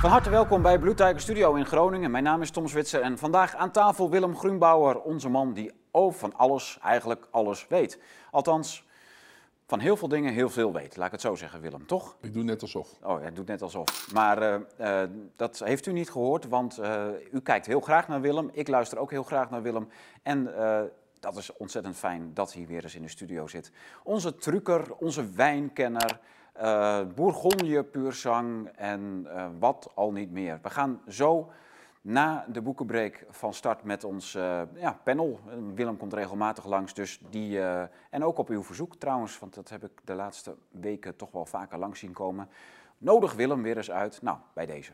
Van harte welkom bij Blue Tiger Studio in Groningen. Mijn naam is Tom Zwitser en vandaag aan tafel Willem Groenbauer, onze man die over van alles, eigenlijk alles weet. Althans, van heel veel dingen heel veel weet. Laat ik het zo zeggen, Willem, toch? Ik doe net alsof. Oh, hij doet net alsof. Maar uh, uh, dat heeft u niet gehoord, want uh, u kijkt heel graag naar Willem. Ik luister ook heel graag naar Willem. En dat is ontzettend fijn dat hij weer eens in de studio zit. Onze trucker, onze wijnkenner, uh, Bourgogne puurzang en uh, wat al niet meer. We gaan zo na de boekenbreek van start met ons uh, ja, panel. Willem komt regelmatig langs, dus die, en ook op uw verzoek trouwens, want dat heb ik de laatste weken toch wel vaker langs zien komen. Nodig Willem weer eens uit. Nou, bij deze.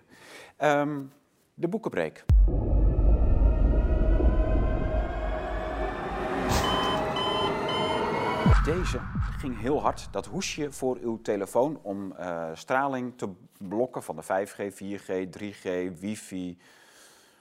Um, de boekenbreek. Deze ging heel hard. Dat hoesje voor uw telefoon om uh, straling te blokken van de 5G, 4G, 3G, wifi,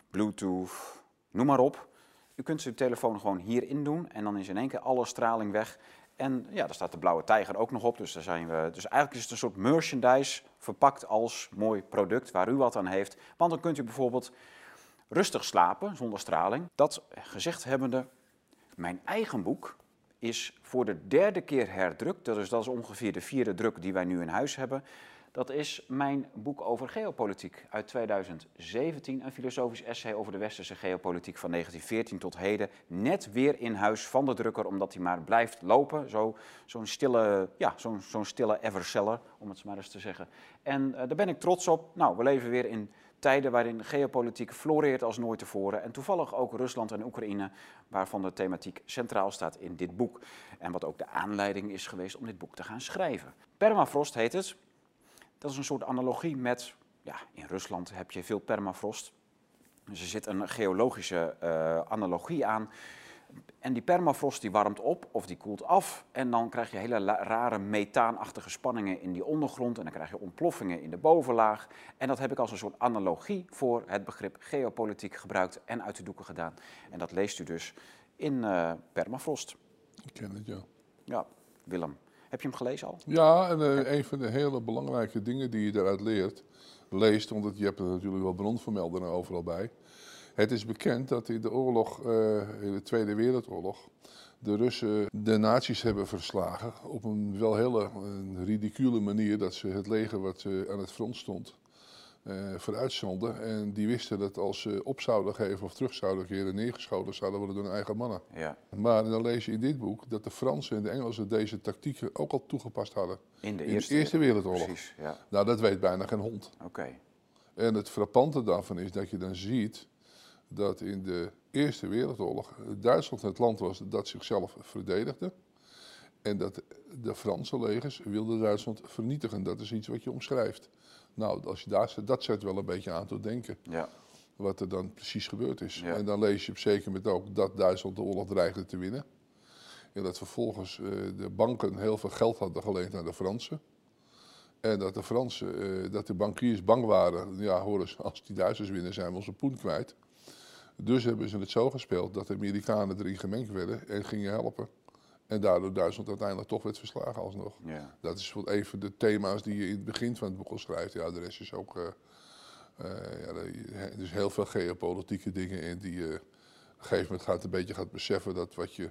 bluetooth, noem maar op. U kunt uw telefoon gewoon hierin doen en dan is in één keer alle straling weg. En ja, daar staat de blauwe tijger ook nog op. Dus, daar zijn we, dus eigenlijk is het een soort merchandise verpakt als mooi product waar u wat aan heeft. Want dan kunt u bijvoorbeeld rustig slapen zonder straling. Dat gezegd hebbende, mijn eigen boek is voor de derde keer herdrukt. Dus dat is ongeveer de vierde druk die wij nu in huis hebben. Dat is mijn boek over geopolitiek uit 2017. Een filosofisch essay over de westerse geopolitiek van 1914 tot heden. Net weer in huis van de drukker, omdat hij maar blijft lopen. Zo'n zo stille, ja, zo'n zo'n stille everseller, om het maar eens te zeggen. En uh, daar ben ik trots op. Nou, we leven weer in tijden waarin geopolitiek floreert als nooit tevoren. En toevallig ook Rusland en Oekraïne, waarvan de thematiek centraal staat in dit boek. En wat ook de aanleiding is geweest om dit boek te gaan schrijven. Permafrost heet het. Dat is een soort analogie met, ja, in Rusland heb je veel permafrost. Dus er zit een geologische uh, analogie aan. En die permafrost die warmt op of die koelt af. En dan krijg je hele rare methaanachtige spanningen in die ondergrond. En dan krijg je ontploffingen in de bovenlaag. En dat heb ik als een soort analogie voor het begrip geopolitiek gebruikt en uit de doeken gedaan. En dat leest u dus in uh, permafrost. Ik ken het, ja. Ja, Willem. Heb je hem gelezen al? Ja, en uh, een van de hele belangrijke dingen die je daaruit leert, leest, want je hebt er natuurlijk wel bronvermeldingen overal bij. Het is bekend dat in de oorlog, uh, in de Tweede Wereldoorlog, de Russen de nazi's hebben verslagen op een wel hele een ridicule manier dat ze het leger wat uh, aan het front stond uh, vooruitzonden. En die wisten dat als ze op zouden geven of terug zouden keren, neergeschoten zouden worden door hun eigen mannen. Ja. Maar dan lees je in dit boek dat de Fransen en de Engelsen deze tactieken ook al toegepast hadden. In de in Eerste, de eerste Wereldoorlog. Precies, ja. Nou, dat weet bijna geen hond. Oké. Okay. En het frappante daarvan is dat je dan ziet dat in de Eerste Wereldoorlog Duitsland het land was dat zichzelf verdedigde. En dat de Franse legers wilden Duitsland vernietigen. Dat is iets wat je omschrijft. Nou, als je daar, dat zet wel een beetje aan tot denken. Ja. Wat er dan precies gebeurd is. Ja. En dan lees je op zeker moment ook dat Duitsland de oorlog dreigde te winnen. En dat vervolgens uh, de banken heel veel geld hadden geleend aan de Fransen. En dat de Fransen, uh, dat de bankiers bang waren. Ja, hoor eens, als die Duitsers winnen zijn we onze poen kwijt. Dus hebben ze het zo gespeeld dat de Amerikanen erin gemengd werden en gingen helpen. En daardoor Duitsland uiteindelijk toch werd verslagen alsnog. Ja. Dat is wat even de thema's die je in het begin van het boek al schrijft. Ja, de rest is ook. Uh, uh, ja, er is heel veel geopolitieke dingen in die je op een gegeven moment gaat, een beetje gaat beseffen dat wat je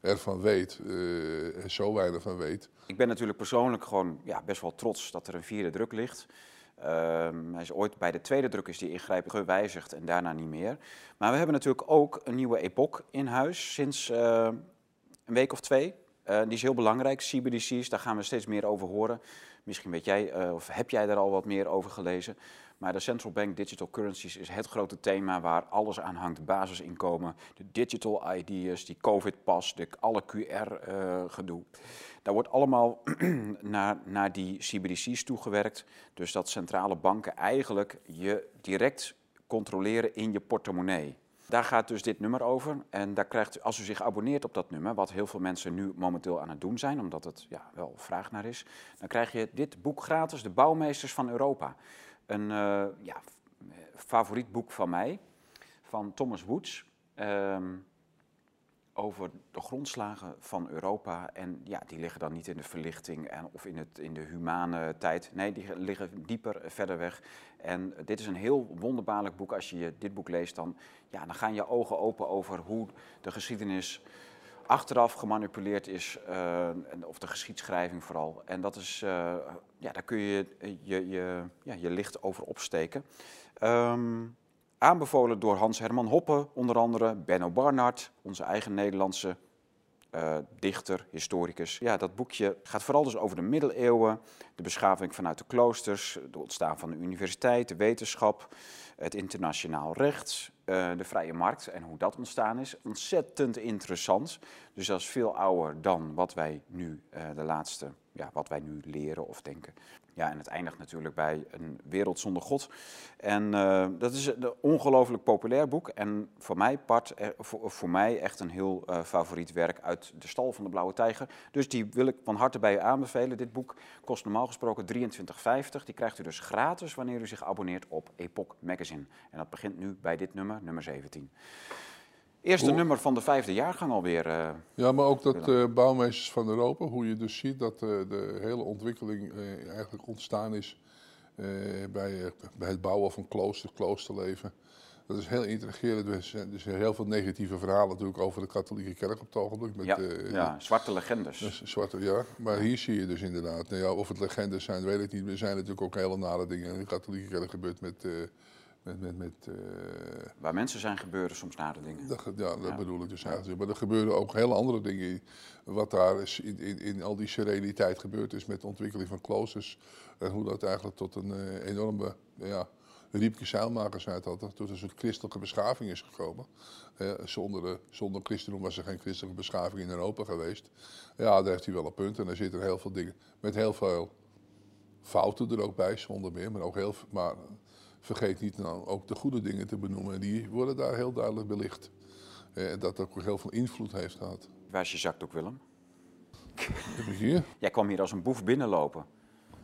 ervan weet, er zo weinig van weet. Ik ben natuurlijk persoonlijk gewoon ja, best wel trots dat er een vierde druk ligt. Um, hij is ooit bij de tweede druk is die ingrijping gewijzigd en daarna niet meer. Maar we hebben natuurlijk ook een nieuwe epoch in huis sinds uh, een week of twee. Uh, die is heel belangrijk, CBDC's, daar gaan we steeds meer over horen. Misschien weet jij, uh, of heb jij daar al wat meer over gelezen. Maar de central bank digital currencies is het grote thema waar alles aan hangt. Basisinkomen, de digital ID's, die COVID-pas, alle QR-gedoe. Uh, daar wordt allemaal naar, naar die CBDC's toegewerkt. Dus dat centrale banken eigenlijk je direct controleren in je portemonnee. Daar gaat dus dit nummer over. En daar krijgt als u zich abonneert op dat nummer, wat heel veel mensen nu momenteel aan het doen zijn, omdat het ja, wel vraag naar is, dan krijg je dit boek gratis, De Bouwmeesters van Europa. Een uh, ja, favoriet boek van mij, van Thomas Woods. Um, over de grondslagen van Europa. En ja, die liggen dan niet in de verlichting en, of in, het, in de humane tijd. Nee, die liggen dieper verder weg. En dit is een heel wonderbaarlijk boek. Als je dit boek leest, dan, ja, dan gaan je ogen open over hoe de geschiedenis achteraf gemanipuleerd is, uh, of de geschiedschrijving vooral. En dat is, uh, ja, daar kun je je, je, ja, je licht over opsteken. Um, aanbevolen door Hans Herman Hoppe, onder andere Benno Barnard, onze eigen Nederlandse dichter, historicus. Ja, dat boekje gaat vooral dus over de middeleeuwen, de beschaving vanuit de kloosters, het ontstaan van de universiteit, de wetenschap, het internationaal recht, uh, de vrije markt en hoe dat ontstaan is. Ontzettend interessant. Dus dat is veel ouder dan wat wij nu uh, de laatste, ja, wat wij nu leren of denken. Ja, en het eindigt natuurlijk bij een wereld zonder God. En uh, dat is een ongelooflijk populair boek. En voor mij, part, voor, voor, mij echt een heel favoriet werk uit de stal van de Blauwe Tijger. Dus die wil ik van harte bij u aanbevelen. Dit boek kost normaal gesproken 23,50. Die krijgt u dus gratis wanneer u zich abonneert op Epoch Magazine. En dat begint nu bij dit nummer, nummer 17. Eerste nummer van de vijfde jaargang alweer. Uh, ja, maar ook dat uh, bouwmeesters van Europa, hoe je dus ziet dat uh, de hele ontwikkeling eigenlijk ontstaan is bij, bij het bouwen van klooster, kloosterleven. Dat is heel intrigerend. Er zijn, er zijn heel veel negatieve verhalen natuurlijk over de katholieke kerk op het ogenblik. Met, ja, ja, zwarte legendes. Dus, zwarte, ja, maar hier zie je dus inderdaad, nou ja, of het legendes zijn, weet ik niet. Er zijn natuurlijk ook hele nare dingen in de katholieke kerk gebeurd met met, met, met, uh, Waar mensen zijn gebeuren soms nare dingen. Dat, ja, dat ja. bedoel ik dus eigenlijk. Maar er gebeuren ook hele andere dingen. Wat daar is in, in, in, al die sereniteit gebeurd is met de ontwikkeling van kloosters. En hoe dat eigenlijk tot een uh, enorme ja, riepke zeilmakers uit had. Tot een soort christelijke beschaving is gekomen. Zonder, de, zonder christendom was er geen christelijke beschaving in Europa geweest. Ja, daar heeft hij wel een punt. En daar zitten heel veel dingen met heel veel fouten er ook bij, zonder meer. Maar ook heel maar vergeet niet nou ook de goede dingen te benoemen. Die worden daar heel duidelijk belicht. En eh, dat ook heel veel invloed heeft gehad. Waar is je zakdoek, Willem? Heb ik hier? Jij kwam hier als een boef binnenlopen.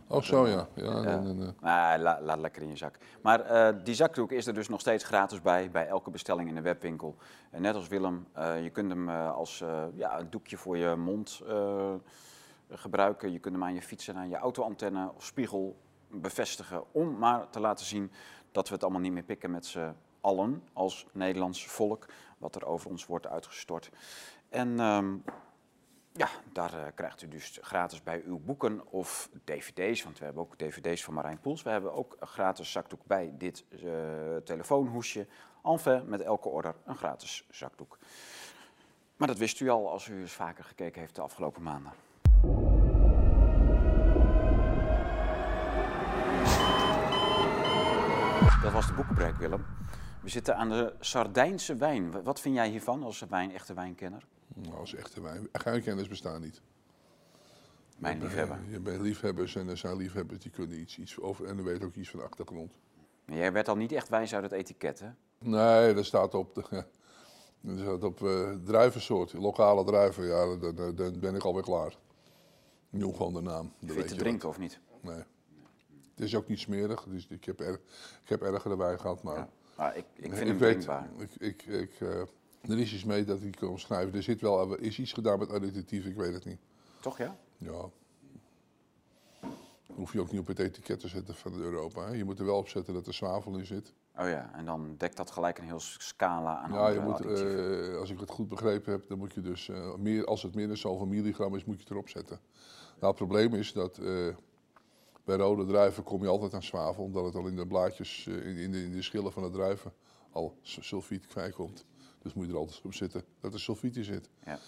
Oh, zo ja. ja, ah, laat, laat lekker in je zak. Maar uh, die zakdoek is er dus nog steeds gratis bij, bij elke bestelling in de webwinkel. En net als Willem, uh, je kunt hem uh, als ja, een doekje voor je mond gebruiken. Je kunt hem aan je fiets en aan je autoantenne of spiegel bevestigen. Om maar te laten zien dat we het allemaal niet meer pikken met z'n allen als Nederlands volk. Wat er over ons wordt uitgestort. En um, ja, daar uh, krijgt u dus gratis bij uw boeken of dvd's. Want we hebben ook dvd's van Marijn Poels. We hebben ook een gratis zakdoek bij dit uh, telefoonhoesje. Enfin, met elke order een gratis zakdoek. Maar dat wist u al als u eens vaker gekeken heeft de afgelopen maanden. Dat was de boekenbreuk, Willem. We zitten aan de Sardijnse wijn. Wat vind jij hiervan als wijn, echte wijnkenner? Nou, als echte wijn. Wijnkenners bestaan niet. Mijn liefhebber. Je bent liefhebbers en er zijn liefhebbers die kunnen iets, iets over en dan weet ook iets van de achtergrond. Jij werd al niet echt wijs uit het etiket, hè? Nee, er staat op, de, er staat op uh, druivensoort, lokale druiven. Ja, dan, ben ik alweer klaar. Noem gewoon de naam. Vind je te drinken of niet? Nee. Het is ook niet smerig, dus ik heb, er, ik heb erger erbij gehad. Maar, ja. ah, ik, ik vind ik hem weet. Ik, ik, ik, uh, er is iets mee dat ik kan schrijven. Er zit wel, is iets gedaan met additief, ik weet het niet. Toch ja? Ja. hoef je ook niet op het etiket te zetten van Europa. Hè. Je moet er wel op zetten dat er zwavel in zit. Oh ja, en dan dekt dat gelijk een heel scala aan Ja, je moet, uh, als ik het goed begrepen heb, dan moet je dus, uh, meer, als het meer dan zoveel milligram is, moet je het erop zetten. Nou, het probleem is dat bij rode druiven kom je altijd aan zwavel, omdat het al in de blaadjes, in, in, de, in de schillen van de druiven al sulfiet kwijtkomt. Dus moet je er altijd op zitten dat er sulfiet in zit. Ja.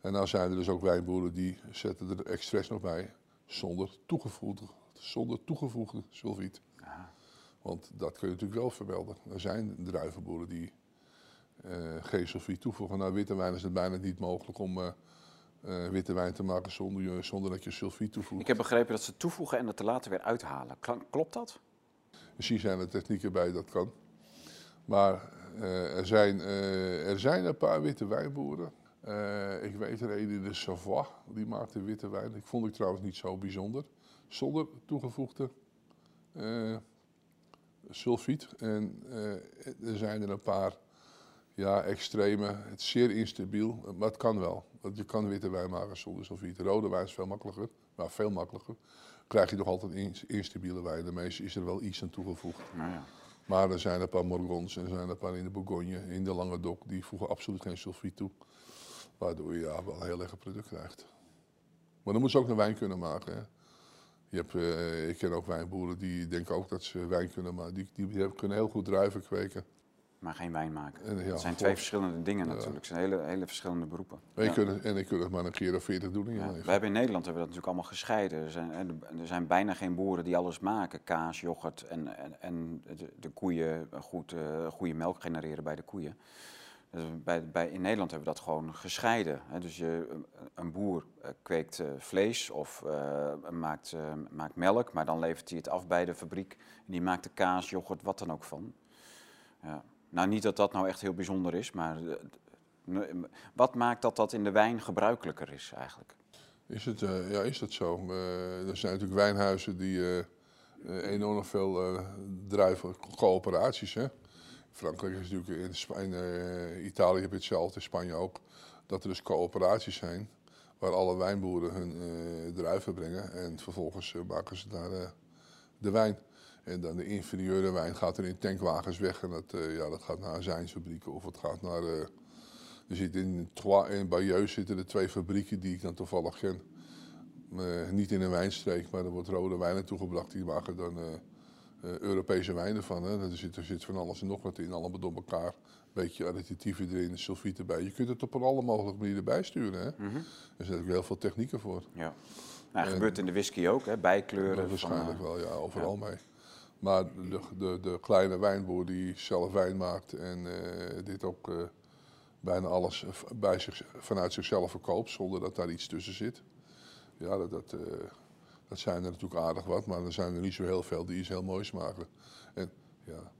En nou zijn er dus ook wijnboeren die zetten er expres nog bij zonder toegevoegde, zonder toegevoegde sulfiet. Aha. Want dat kun je natuurlijk wel vermelden. Er zijn druivenboeren die uh, geen sulfiet toevoegen. Nou, witte wijn is het bijna niet mogelijk om uh, uh, witte wijn te maken zonder, zonder dat je sulfiet toevoegt. Ik heb begrepen dat ze toevoegen en het er later weer uithalen. Klopt dat? Misschien zijn er technieken bij dat kan. Maar uh, er, zijn, uh, er zijn een paar witte wijnboeren. Ik weet er een in de Savoie, die maakte witte wijn. Ik vond ik trouwens niet zo bijzonder. Zonder toegevoegde sulfiet. En er zijn er een paar Ja, extreme. Het is zeer instabiel, maar het kan wel. Want je kan witte wijn maken zonder sulfiet. Rode wijn is veel makkelijker, maar veel makkelijker. Krijg je toch altijd ins- instabiele wijn. De meeste is er wel iets aan toegevoegd. Nou ja. Maar er zijn een paar Morgons en er zijn een paar in de Bourgogne, in de Languedoc, die voegen absoluut geen sulfiet toe. Waardoor je ja, wel een heel lekker product krijgt. Maar dan moet ze ook naar wijn kunnen maken. Hè. Je hebt, eh, ik ken ook wijnboeren die denken ook dat ze wijn kunnen maken. Die, die, hebben- kunnen heel goed druiven kweken. Maar geen wijn maken. En, ja, Het zijn twee verschillende dingen natuurlijk. Het zijn hele, hele verschillende beroepen. En, je Ja. kunt, en ik het maar een keer of veertig doen in je leven. We hebben in Nederland hebben we dat natuurlijk allemaal gescheiden. Er zijn, er zijn bijna geen boeren die alles maken. Kaas, yoghurt en, en, en de, de koeien goed, eh, goede melk genereren bij de koeien. Dus bij, bij, in Nederland hebben we dat gewoon gescheiden. Hè. Dus je, een boer eh, kweekt eh, vlees of eh, maakt, eh, maakt melk, maar dan levert hij het af bij de fabriek. En die maakt de kaas, yoghurt, wat dan ook van. Ja. Nou, niet dat dat nou echt heel bijzonder is, maar eh, n- wat maakt dat dat in de wijn gebruikelijker is eigenlijk? Is het, eh, ja, is dat zo? Eh, er zijn natuurlijk wijnhuizen die eh, eh, enorm veel eh, druiven, coöperaties. Hè? Frankrijk is natuurlijk, in, eh, Italië heb je hetzelfde, in Spanje ook. Dat er dus coöperaties zijn waar alle wijnboeren hun eh, druiven brengen. En vervolgens eh, maken ze daar eh, de wijn. En dan de inferieure wijn gaat er in tankwagens weg. En dat, eh, ja, dat gaat naar azijnfabrieken of het gaat naar... eh, er zit in Troyes en Bayeux zitten er twee fabrieken die ik dan toevallig ken. Eh, niet in een wijnstreek, maar er wordt rode wijnen toegebracht. Die maken dan Europese wijnen van. Hè. Er, zit, er zit van alles en nog wat in, allemaal door elkaar. Een beetje additieven erin, sulfieten bij. Je kunt het op een alle mogelijke manieren bijsturen. Hè. Mhm. Er zijn ook heel veel technieken voor. Ja. Nou, En- gebeurt in de whisky ook, hè? bijkleuren. Van, waarschijnlijk wel, ja, overal mee. Maar de, de, de kleine wijnboer die zelf wijn maakt en eh, dit ook eh, bijna alles bij zich, vanuit zichzelf verkoopt zonder dat daar iets tussen zit. Ja, dat, dat, eh, dat zijn er natuurlijk aardig wat, maar er zijn er niet zo heel veel die iets heel moois maken. En ja,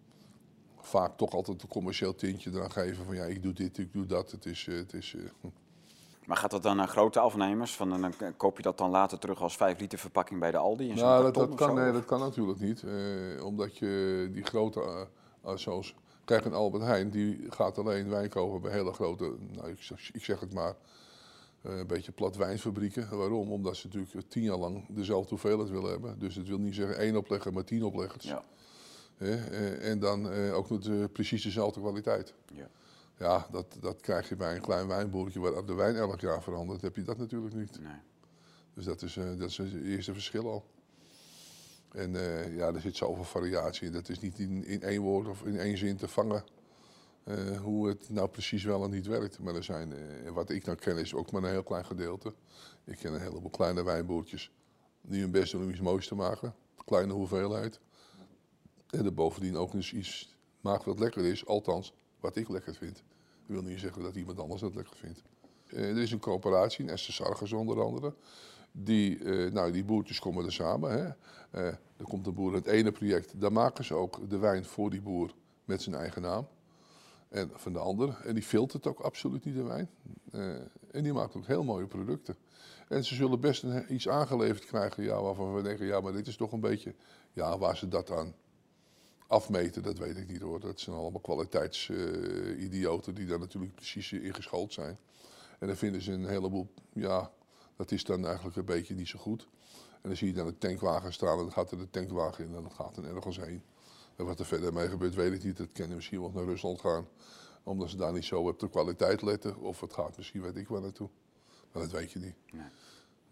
vaak toch altijd een commercieel tintje eraan geven van ja, ik doe dit, ik doe dat. Het is, het is eh, Maar gaat dat dan naar grote afnemers? Van, dan koop je dat dan later terug als 5 liter verpakking bij de Aldi? In zo'n Nou, dat, kan, zo? nee, dat kan natuurlijk niet. eh, omdat je die grote, eh, eh, zoals, kijk een Albert Heijn, die gaat alleen wijn kopen bij hele grote, nou, ik, zeg- ik zeg het maar, een beetje plat wijnfabrieken. Waarom? Omdat ze natuurlijk tien jaar lang dezelfde hoeveelheid willen hebben. Dus het wil niet zeggen één oplegger, maar tien opleggers. Ja. Eh, en dan eh, ook met precies dezelfde kwaliteit. Ja. Ja, dat, dat krijg je bij een klein wijnboertje waar de wijn elk jaar verandert, heb je dat natuurlijk niet. Nee. Dus dat is, eh, dat is het eerste verschil al. En eh, ja, er zit zoveel variatie in. Dat is niet in, in één woord of in één zin te vangen eh, hoe het nou precies wel en niet werkt. Maar er zijn, wat ik dan ken, is ook maar een heel klein gedeelte. Ik ken een heleboel kleine wijnboertjes die hun best doen om iets moois te maken. Kleine hoeveelheid. En er bovendien ook eens iets maakt wat lekker is. Althans, wat ik lekker vind. Wil niet zeggen dat iemand anders dat lekker vindt. Eh, er is een coöperatie, in Esther Sargers onder andere. Die, eh, nou, die boertjes komen er samen. Hè. Eh, er komt een boer in het ene project, daar maken ze ook de wijn voor die boer met zijn eigen naam. En van de andere. En die filtert ook absoluut niet de wijn. En die maakt ook heel mooie producten. En ze zullen best iets aangeleverd krijgen ja, waarvan we denken, ja, maar dit is toch een beetje, ja, waar ze dat aan afmeten, dat weet ik niet hoor. Dat zijn allemaal kwaliteitsidioten die daar natuurlijk precies in geschoold zijn. En dan vinden ze een heleboel, ja, dat is dan eigenlijk een beetje niet zo goed. En dan zie je dan een tankwagen staan en dan gaat er de tankwagen in en dan gaat er ergens heen. En wat er verder mee gebeurt, weet ik niet. Dat kan misschien wel naar Rusland gaan, omdat ze daar niet zo op de kwaliteit letten. Of het gaat misschien, weet ik waar naartoe. Maar dat weet je niet. Nee.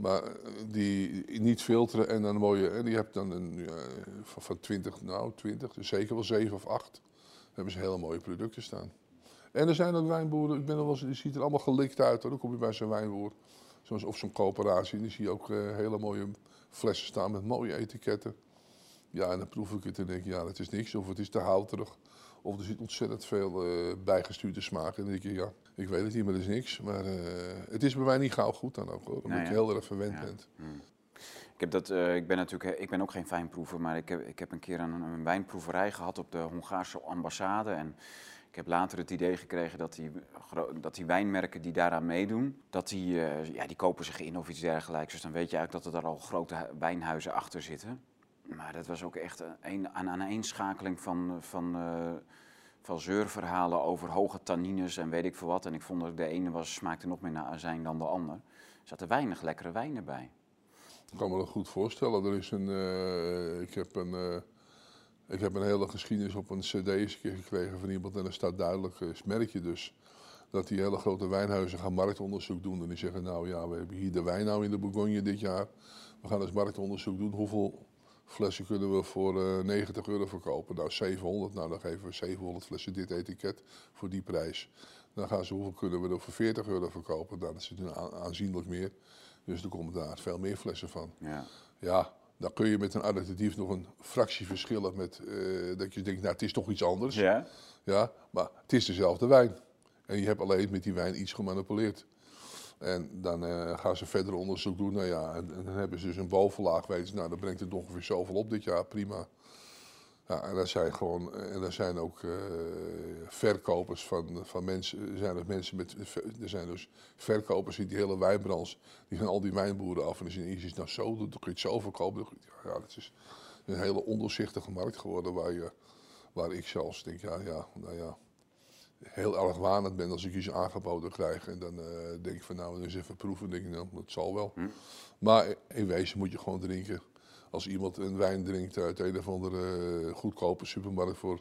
Maar eh, die niet filteren en dan mooie, en die hebt dan een, ja, van, van 20, nou 20, dus zeker wel 7 of 8. hebben ze hele mooie producten staan. En er zijn ook wijnboeren, ik ben er wel eens, die ziet er allemaal gelikt uit hoor. Dan kom je bij zo'n wijnboer, zoals, of zo'n coöperatie, en die zie je ook eh, hele mooie flessen staan met mooie etiketten. Ja, en dan proef ik het en denk ik, ja, dat is niks. Of het is te houterig. Of er zit ontzettend veel eh, bijgestuurde smaak. En dan denk ik, ja, ik weet het niet, maar dat is niks. Maar eh, het is bij mij niet gauw goed dan ook hoor. Omdat Nee, je heel erg verwend Ja. bent. Ik, heb dat, eh, ik ben natuurlijk ik ben ook geen wijnproever, maar ik heb, ik heb een keer een, een wijnproeverij gehad op de Hongaarse ambassade. En ik heb later het idee gekregen dat die, dat die wijnmerken die daaraan meedoen, dat die, eh, ja, die kopen zich in of iets dergelijks. Dus dan weet je eigenlijk dat er daar al grote hu- wijnhuizen achter zitten. Maar dat was ook echt een, een aaneenschakeling van, van, eh, van zeurverhalen over hoge tannines en weet ik veel wat. En ik vond dat de ene was, smaakte nog meer naar azijn dan de ander. Er zaten weinig lekkere wijnen bij. Ik kan me dat goed voorstellen. Er is een, eh, ik, heb een, eh, ik heb een hele geschiedenis op een cd keer gekregen van iemand. En er staat duidelijk, uh, merk je dus, dat die hele grote wijnhuizen gaan marktonderzoek doen. En die zeggen, nou ja, we hebben hier de wijn nou in de Bourgogne dit jaar. We gaan eens marktonderzoek doen. Hoeveel flessen kunnen we voor 90 euro verkopen? Nou, 700. Nou, dan geven we 700 flessen dit etiket voor die prijs. Dan gaan ze, hoeveel kunnen we er voor 40 euro verkopen? Nou, dat is aanzienlijk meer. Dus er komen daar veel meer flessen van. Ja. Ja, dan kun je met een additief nog een fractie verschillen met eh, dat je denkt, nou het is toch iets anders. Ja. Ja, maar het is dezelfde wijn. En je hebt alleen met die wijn iets gemanipuleerd. En dan uh, gaan ze verder onderzoek doen. Nou ja, en, dan hebben ze dus een bovenlaag. Weten nou, dan brengt het ongeveer zoveel op dit jaar. Prima. Ja, en er zijn gewoon, en er zijn ook uh, verkopers van, van mensen, zijn er mensen met, er zijn dus verkopers in die hele wijnbranche, die gaan al die wijnboeren af en dan is het nou zo, dan kun je het zo verkopen. Ja, dat is een hele ondoorzichtige markt geworden waar, je, waar ik zelfs denk, ja, ja, nou ja, heel erg wanend ben als ik iets aangeboden krijg. En dan uh, denk ik van nou, eens even proeven, denk ik, nou, dat zal wel. Hm. Maar in wezen moet je gewoon drinken als iemand een wijn drinkt uit een of andere eh, goedkope supermarkt voor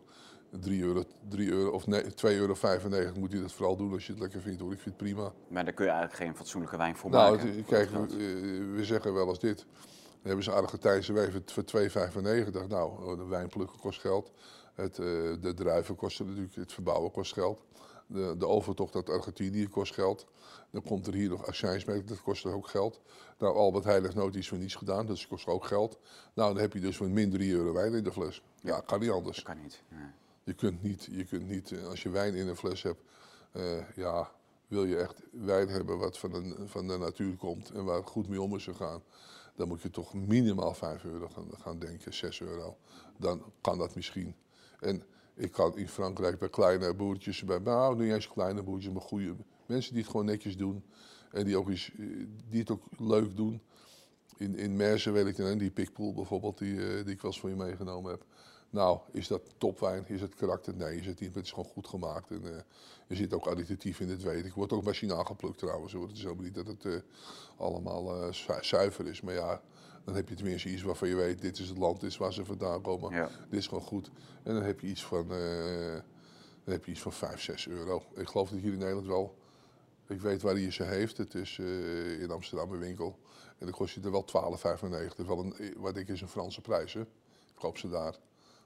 3 euro, 3 euro of nee, 2,95 euro, moet hij dat vooral doen als je het lekker vindt hoor. Ik vind het prima. Maar daar kun je eigenlijk geen fatsoenlijke wijn voor nou, maken. Nou, kijk, we, eh, we, zeggen wel eens dit. Dan hebben ze Argentijnse wijn voor 2,95. Nou, oh, de wijnplukken kost geld. Het, uh, de druiven kosten natuurlijk, het verbouwen kost geld. De, de overtocht uit Argentinië kost geld. Dan komt er hier nog accijnsmerk, dat kost ook geld. Nou, Albert heeft nooit iets voor niets gedaan, dus dat kost ook geld. Nou, dan heb je dus voor min 3 euro wijn in de fles. Ja, kan niet anders. Dat kan niet. Je kunt niet, je kunt niet, eh, als je wijn in een fles hebt, uh, ja, wil je echt wijn hebben wat van de, van de natuur komt en waar goed mee om is gegaan. Dan moet je toch minimaal 5 euro gaan, gaan denken, 6 euro. Dan kan dat misschien. En ik kan in Frankrijk bij kleine boertjes, bij, nou niet eens kleine boertjes, maar goede mensen die het gewoon netjes doen. En die, ook eens, die het ook leuk doen. In, in Merse weet ik dan, die Pikpoel bijvoorbeeld, die, uh, die ik wel eens voor je meegenomen heb. Nou, is dat topwijn? Is het karakter? Nee, is het niet. Het is gewoon goed gemaakt. En uh, er zit ook additief in, dit weet ik. Wordt ook machinaal geplukt trouwens. Het is ook niet dat het uh, allemaal zuiver is. Maar ja, dan heb je tenminste iets waarvan je weet, dit is het land, dit is waar ze vandaan komen. Ja. Dit is gewoon goed. En dan heb je iets van, dan heb je iets van 5, 6 euro. Ik geloof dat hier in Nederland wel ik weet waar hij ze heeft. Het is uh, in Amsterdam een winkel. En dan kost je er wel 12,95. Wel een, wat ik is een Franse prijs. Hè. Ik koop ze daar.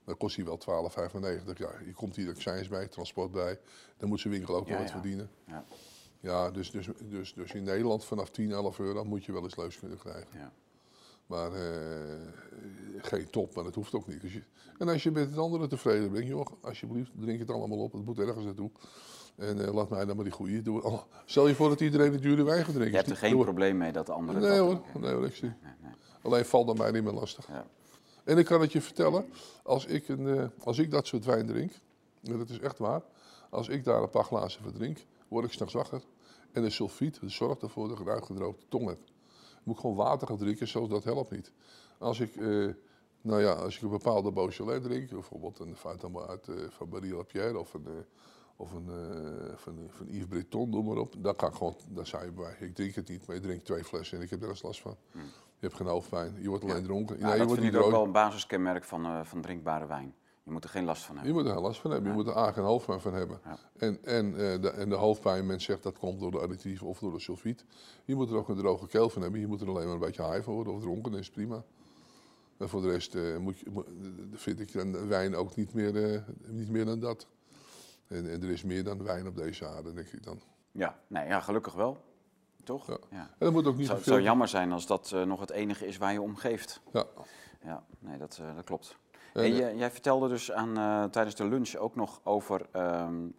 Dan kost hij wel 12,95. Ja, je komt hier accijns bij, transport bij. Dan moet zijn winkel ook wel wat ja. verdienen. Ja, ja dus, dus, dus, dus in Nederland vanaf 10, 11 euro moet je wel eens leus kunnen krijgen. Ja. Maar uh, geen top, maar dat hoeft ook niet. Dus je, en als je met het andere tevreden bent, joh, alsjeblieft, drink het allemaal op. Het moet ergens naartoe. En uh, laat mij dan maar die goede doen. Oh, stel je voor dat iedereen de dure wijn gaat drinken. Je hebt er geen probleem mee dat de anderen nee, hoor, nee hoor, ik zie. Nee, nee. Alleen valt dan mij niet meer lastig. Ja. En ik kan het je vertellen, als ik, een, uh, als ik dat soort wijn drink, en dat is echt waar, als ik daar een paar glazen van drink, word ik s'nachts wakker. En de sulfiet zorgt ervoor dat ik een uitgedroogde tong heb. Moet ik gewoon water gaan drinken, zoals dat helpt niet. Als ik, uh, nou ja, als ik een bepaalde Beaujolais drink, bijvoorbeeld een Fatima uit uh, van Marie Lapierre of een of een, uh, van, van Yves Breton, noem maar op. Dan kan ik gewoon, daar zei je bij. Ik drink het niet, maar je drinkt twee flessen en ik heb er eens last van. Hmm. Je hebt geen hoofdpijn, je wordt alleen ja. dronken. Ja, nee, je dat wordt vind niet ik ook wel een basiskenmerk van, van drinkbare wijn. Je moet er geen last van Je hebben. moet er geen last van hebben, je moet er A geen hoofdpijn van hebben. En, en, uh, de, en de hoofdpijn, men zegt dat komt door de additief of door de sulfiet. Je moet er ook een droge keel van hebben, je moet er alleen maar een beetje high van worden of dronken, dat is prima. En voor de rest uh, moet je, moet, vind ik een wijn ook niet meer, niet meer dan dat. En, en, er is meer dan wijn op deze aarde, denk ik dan. Ja, nee, ja gelukkig wel. Toch? Ja. Ja. En dat moet ook niet Het te zou, jammer zijn als dat uh, nog het enige is waar je om geeft. Ja. Ja, nee, dat, dat klopt. En jij, jij vertelde dus aan, uh, tijdens de lunch ook nog over um,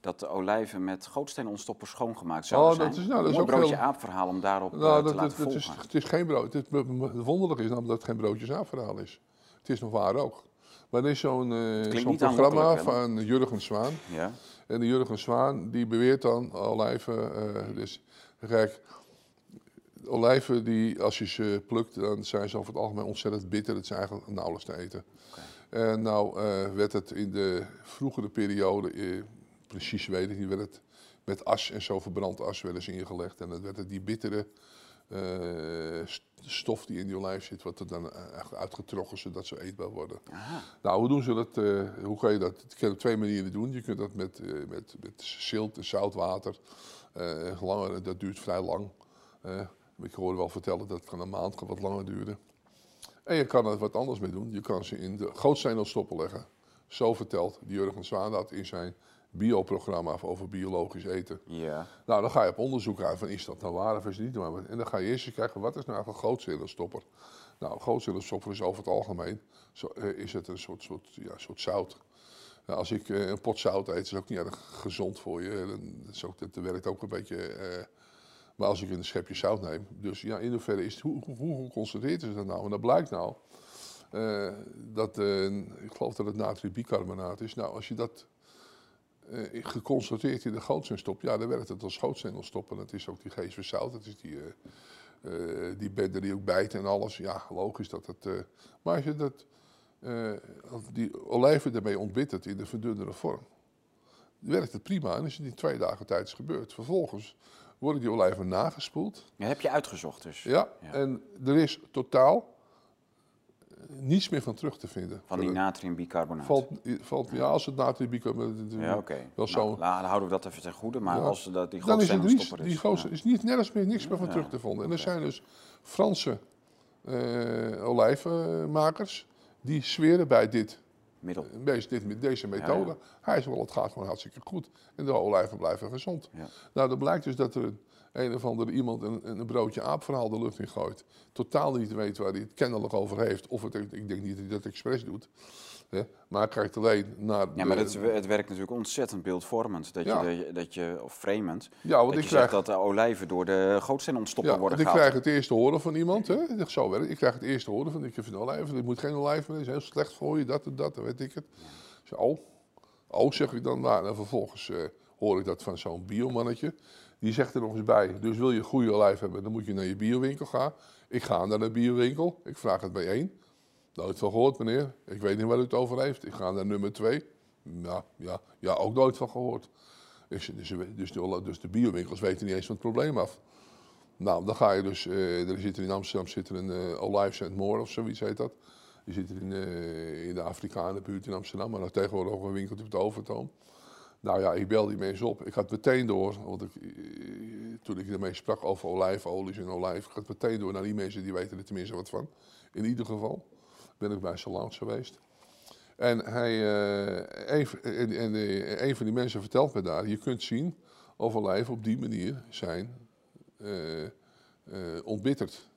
dat de olijven met gootsteenontstoppers schoongemaakt zouden Oh, zijn. dat is- nou, dat is Een ook broodje heel- aapverhaal om daarop Nou, uh, te dat, laten dat, dat is, het is geen brood. Het, wonderlijk is namelijk dat het geen broodjesavondverhaal is. Het is nog waar ook. Maar er is zo'n eh, programma van Jurgen Zwaan. Ja, En die Jurgen Zwaan die beweert dan olijven. eh, dus kijk, olijven die als je ze plukt, dan zijn ze over het algemeen ontzettend bitter. Het zijn eigenlijk nauwelijks te eten. En nou eh, werd het in de vroegere periode, eh, precies weet ik niet, werd het met as en zo verbrand as wel eens ingelegd. En dan werd het die bittere eh, st- stof die in die olijf zit, wat er dan echt uitgetrokken zodat ze eetbaar worden. Aha. Nou, hoe doen ze dat? hoe kan je dat? Je kunt op twee manieren doen. Je kunt dat met, eh, met, met zilt en zout water. Langer, dat duurt vrij lang. Ik hoorde wel vertellen dat het kan een maand kan wat langer duren. En je kan er wat anders mee doen. Je kan ze in de gootstenen stoppen leggen. Zo vertelt Jurgen Zwaan dat in zijn bioprogramma over biologisch eten. Ja. Nou, dan ga je op onderzoek uit van is dat nou waar of is het niet waar. En dan ga je eerst eens kijken wat is nou eigenlijk een gootzelenstopper. Nou, gootzelenstopper is over het algemeen zo, eh, is het een soort, soort, ja, soort zout. Nou, als ik eh, een pot zout eet, is het ook niet erg gezond voor je. Dan, dat, is ook, dat werkt ook een beetje. eh, maar als ik een schepje zout neem. Dus ja, in hoeverre is het, hoe, hoe, geconcentreerd is dat nou? En dat blijkt nou eh, dat, eh, ik geloof dat het natriumbicarbonaat is. Nou, als je dat eh, geconcentreerd in de gootsteen stopt, ja, dan werkt het als gootstendelstopper. Dat is ook die geest zout, dat is die, die bedden die ook bijten en alles. Ja, logisch dat eh, maar als je dat, die olijven ermee ontbittert in de verdunnere vorm, werkt het prima. En als het in twee dagen tijd is gebeurd. Vervolgens worden die olijven nagespoeld. Ja, heb je uitgezocht dus. Ja, Ja. en er is totaal eh, niets meer van terug te vinden. Van die Er natriumbicarbonaat. valt, valt, ja, als het natriumbicarbonaat... ja, oké. Wel Nou, dan houden we dat even ten goede. Maar Ja. als dat die Dan is het niets, die is. gozer ja. is niet, nergens meer, niks meer van terug te vinden. En er zijn dus Franse eh, olijvenmakers die zweren bij dit, Middel. deze, dit, deze methode. ja. Hij is wel, het gaat gewoon hartstikke goed. En de olijven blijven gezond. Ja. Nou, dan blijkt dus dat er een, een of andere iemand een, een broodje aapverhaal de lucht in gooit. Totaal niet weet waar hij het kennelijk over heeft. Of het, ik denk niet dat hij dat expres doet. Hè? Maar hij kijkt alleen naar Ja, maar het, het werkt natuurlijk ontzettend beeldvormend. Dat, Ja. je, dat je, dat je, of framend, Ja, want dat ik je krijg... zegt dat de olijven door de gootsteen-ontstopper Ja, worden want ik gehaald. krijg het eerste horen van iemand. Hè? Ik zeg, Zo werkt het. Ik krijg het eerste horen van ik vind olijven. Ik moet geen olijven meer. Dat is heel slecht voor je. Dat en dat. Dan weet ik het. Ik zeg, oh. Oh, zeg ik dan. Nou, en vervolgens eh, hoor ik dat van zo'n biomannetje. Die zegt er nog eens bij. Dus wil je goede olijf hebben, dan moet je naar je biowinkel gaan. Ik ga naar de biowinkel. Ik vraag het bij één. Nooit van gehoord, meneer. Ik weet niet waar u het over heeft. Ik ga naar nummer twee. Ja, ja, ja ook nooit van gehoord. Dus, dus, dus, de, dus de biowinkels weten niet eens van het probleem af. Nou, dan ga je dus, eh, er zit in Amsterdam zit een eh Olive St. Moor of zoiets heet dat. Die zit er in, eh, in de Afrikanenbuurt in Amsterdam, maar nog tegenwoordig ook een winkeltje op de Overtoom. Nou ja, ik bel die mensen op. Ik had meteen door, want ik, toen ik ermee sprak over olijfolies en olijf, ik had meteen door naar die mensen die weten er tenminste wat van. In ieder geval ben ik bij Salans geweest. En, hij, eh, een, en, en eh, een van die mensen vertelt me daar, je kunt zien of olijven op die manier zijn eh, ontbitterd.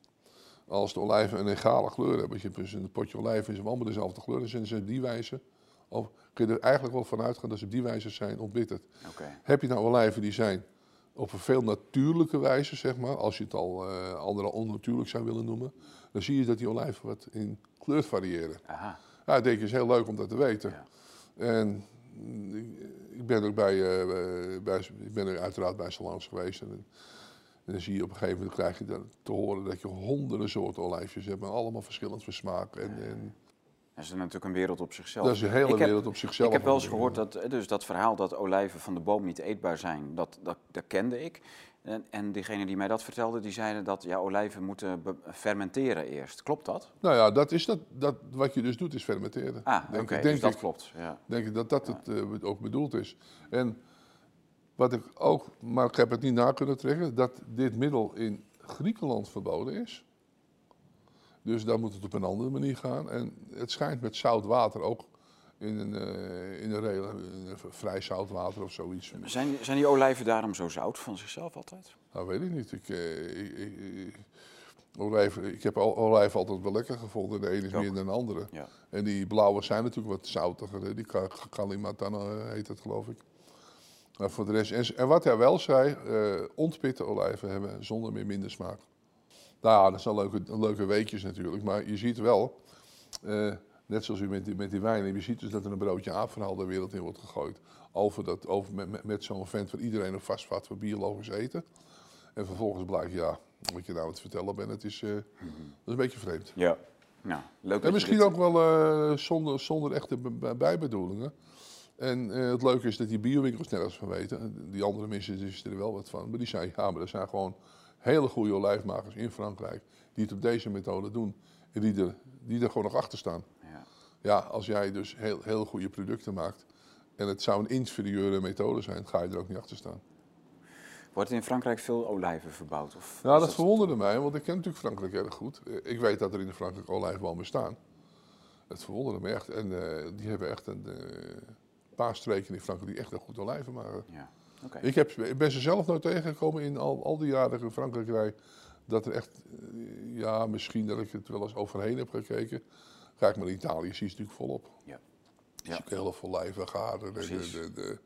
Als de olijven een egale kleur hebben, je dus een potje olijven is allemaal dezelfde kleur, dan zijn ze op die wijze, of kun je er eigenlijk wel van uitgaan dat ze op die wijze zijn ontbitterd. Heb je nou olijven die zijn op een veel natuurlijke wijze, zeg maar, als je het al eh andere onnatuurlijk zou willen noemen, dan zie je dat die olijven wat in kleur variëren. Aha. Ja, ik denk, het is heel leuk om dat te weten. Ja. En mm, ik, ik ben ook bij, eh, eh, bij, ik ben er uiteraard bij Salons geweest. En, en dan zie je op een gegeven moment krijg je dan te horen dat je honderden soorten olijfjes hebt, maar allemaal verschillend van smaak. En, en Dat is natuurlijk een wereld op zichzelf. dat is een hele Ik heb- wereld op zichzelf. Ik heb wel eens gehoord dat eh, dus dat verhaal dat olijven van de boom niet eetbaar zijn, dat, dat, dat kende ik. En, en diegene die mij dat vertelde, die zeiden dat ja, olijven moeten fermenteren eerst. Klopt dat? Nou ja, dat is dat, dat, wat je dus doet, is fermenteren. Ah, oké, dus dat ik. klopt. Ja. denk ik dat dat het eh, ook bedoeld is. En wat ik ook, maar ik heb het niet na kunnen trekken, dat dit middel in Griekenland verboden is. Dus daar moet het op een andere manier gaan. En het schijnt met zout water ook in een, eh, in een, rela- in een vrij zout water of zoiets. Zijn, zijn die olijven daarom zo zout van zichzelf altijd? Nou, weet ik niet. Ik, eh, ik, ik, ik- heb olijf altijd wel lekker gevonden. De ene is meer dan de andere. Ja. En die blauwe zijn natuurlijk wat zoutiger. hè. Die Ka- Kalimantan eh, heet het, geloof ik. Maar voor de rest, en, en wat hij wel zei, ontpitte olijven hebben zonder meer minder smaak. Nou ja, dat zijn leuke, leuke weetjes natuurlijk. Maar je ziet wel, eh, net zoals u met die, met die wijn, je ziet dus dat er een broodje aapverhaal de wereld in wordt gegooid. Over dat, over, met, met, zo'n vent van iedereen op vastvat voor biologisch eten. En vervolgens blijkt, ja, wat je nou aan het vertellen bent, het is, eh, dat is een beetje vreemd. Ja. Nou, leuk dat En misschien dit- ook wel eh, zonder, zonder echte bijbedoelingen. En het leuke is dat die biowinkels nergens van weten. Die andere mensen wisten er wel wat van. Maar die zeiden, ja, maar er zijn gewoon hele goede olijfmakers in Frankrijk die het op deze methode doen. En die er, die er gewoon nog achter staan. Ja. Ja, als jij dus heel, heel goede producten maakt en het zou een inferieure methode zijn, ga je er ook niet achter staan. Wordt in Frankrijk veel olijven verbouwd? Of Nou, dat verwonderde mij, want ik ken natuurlijk Frankrijk erg goed. Eh, Ik weet dat er in Frankrijk olijfbomen bestaan. Het verwonderde me echt. En eh, die hebben echt een eh, paar streken in Frankrijk die echt een goed olijven maken. Ja, Ik, heb, ik ben ze zelf nooit tegengekomen in al, al die jaren in Frankrijk rij. Dat er echt, eh, ja, misschien dat ik het wel eens overheen heb gekeken. Kijk maar in Italië, zie je het natuurlijk volop. Ja. Ja. Ik heel veel olijven, garen. De, de, de,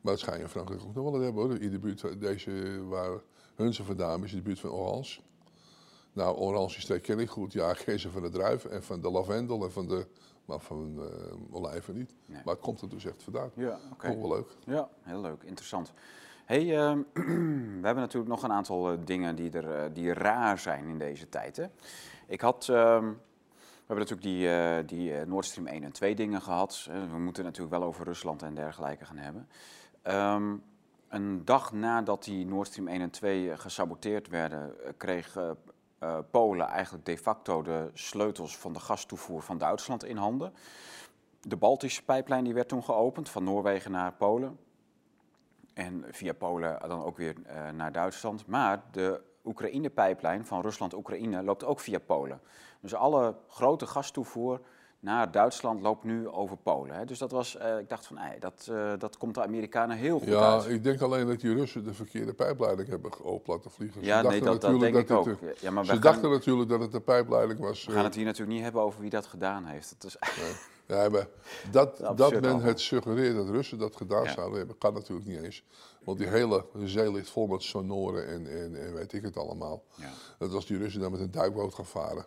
maar dat schijn je in Frankrijk ook nog wel te hebben hoor. In de buurt, deze waar Hunze vandaan is, in de buurt van Orange. Nou, Orange streek ken ik goed. Ja, ik ze van de druiven en van de lavendel en van de, maar van eh olijven niet. Nee. Maar het komt er dus echt vandaan. Ja, oké. Ook wel leuk. Ja, heel leuk, interessant. Hey, ehm, we hebben natuurlijk nog een aantal eh, dingen die, er, eh, die raar zijn in deze tijd. Hè? Ik had, ehm, we hebben natuurlijk die, die Nord Stream 1 en 2 dingen gehad. Eh, we moeten het natuurlijk wel over Rusland en dergelijke gaan hebben. Ehm, een dag nadat die Nord Stream 1 en 2 gesaboteerd werden, kreeg eh, Polen eigenlijk de facto de sleutels van de gastoevoer van Duitsland in handen. De Baltische pijplijn die werd toen geopend, van Noorwegen naar Polen. En via Polen dan ook weer eh, naar Duitsland. Maar de Oekraïne-pijplijn van Rusland-Oekraïne loopt ook via Polen. Dus alle grote gastoevoer naar Duitsland loopt nu over Polen. Hè. Dus dat was, eh, ik dacht van, nee, dat, eh, dat komt de Amerikanen heel goed Ja, uit. ik denk alleen dat die Russen de verkeerde pijpleiding hebben geopend laten vliegen. Ze Ja, nee, dat, dat denk ik ook. dat het, Ja, maar Ze dachten natuurlijk dat het de pijpleiding was. we eh, gaan het hier natuurlijk niet hebben over wie dat gedaan heeft. Het is, Ja, maar dat, dat men het suggereert dat Russen dat gedaan Ja. zouden hebben, kan natuurlijk niet eens. Want die hele zee ligt vol met sonoren en, en, en weet ik het allemaal. ja. Dat als die Russen dan met een duikboot gaan varen,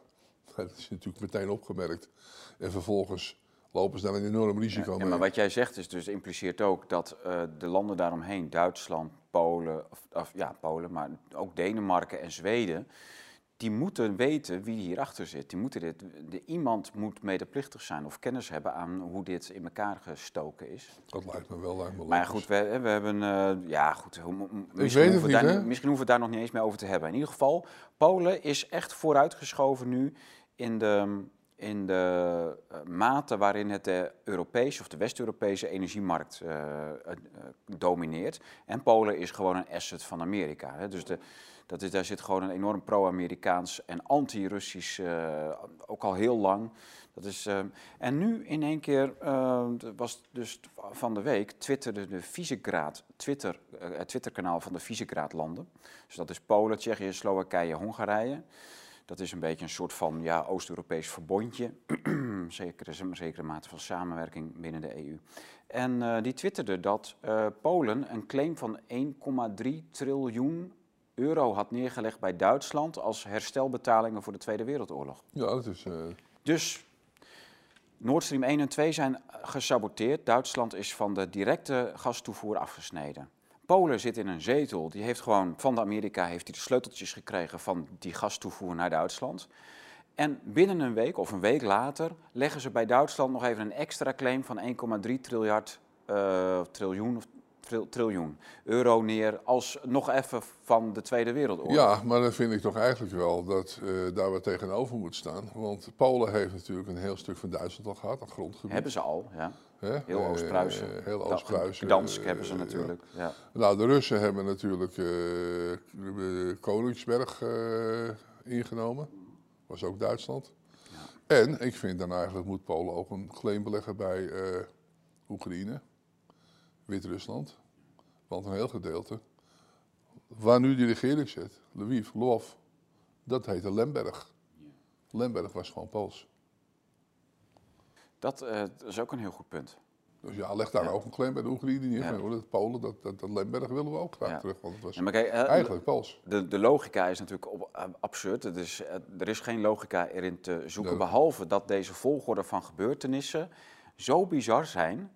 dat is natuurlijk meteen opgemerkt. En vervolgens lopen ze dan een enorm risico Ja, mee. maar wat jij zegt is dus impliceert ook dat eh, de landen daaromheen, Duitsland, Polen, of, of ja, Polen, maar ook Denemarken en Zweden, die moeten weten wie hierachter zit. Die moeten dit, de, iemand moet medeplichtig zijn of kennis hebben aan hoe dit in elkaar gestoken is. Dat lijkt me wel, lijkt me Maar goed, we, we hebben, eh, ja goed, misschien, hoeven niet, daar, misschien hoeven we het daar nog niet eens meer over te hebben. In ieder geval, Polen is echt vooruitgeschoven nu in de, in de eh, mate waarin het de Europese of de West-Europese energiemarkt eh, eh, domineert. En Polen is gewoon een asset van Amerika. Hè. Dus de, dat is, daar zit gewoon een enorm pro-Amerikaans en anti-Russisch, ook al heel lang. Dat is, en nu in één keer, was dus van de week, twitterde de Visegrad, Twitter, het Twitterkanaal van de Visegrad-landen. Dus dat is Polen, Tsjechië, Slowakije, Hongarije. Dat is een beetje een soort van ja, Oost-Europees verbondje. Zeker, is een zekere mate van samenwerking binnen de EU. En eh, die twitterde dat eh, Polen een claim van 1,3 triljoen euro had neergelegd bij Duitsland als herstelbetalingen voor de Tweede Wereldoorlog. Ja, dat is... eh, Dus Nord Stream 1 en 2 zijn gesaboteerd. Duitsland is van de directe gastoevoer afgesneden. Polen zit in een zetel. Die heeft gewoon van de Amerika heeft hij de sleuteltjes gekregen van die gastoevoer naar Duitsland. En binnen een week of een week later leggen ze bij Duitsland nog even een extra claim van 1,3 triljard, eh, triljoen, of tril- triljoen euro neer als nog even van de Tweede Wereldoorlog. Ja, maar dan vind ik toch eigenlijk wel dat eh, daar wat tegenover moet staan. Want Polen heeft natuurlijk een heel stuk van Duitsland al gehad, dat grondgebied. Hebben ze al, ja. Hè? Heel Eh, Oost-Pruisen. heel Oost-Pruisen. Gdansk eh, hebben ze ja. natuurlijk. Ja. Nou, de Russen hebben natuurlijk eh, Koningsberg ingenomen. Was ook Duitsland. En ik vind dan eigenlijk moet Polen ook een claim beleggen bij Oekraïne, Wit-Rusland. Want een heel gedeelte, waar nu die regering zit, Lviv, Lwów, dat heette Lemberg. Lemberg was gewoon Pools. Dat, eh, dat is ook een heel goed punt. Dus ja, leg daar Ja. ook een claim bij de Oekraïne neer. Ja. Hoor, dat Polen, dat, dat, dat Lemberg willen we ook graag Ja. terug, want het was Ja, maar kijk, eh, eigenlijk Pools. de, de logica is natuurlijk op, eh, absurd. Het is, er is geen logica erin te zoeken, behalve dat deze volgorde van gebeurtenissen zo bizar zijn.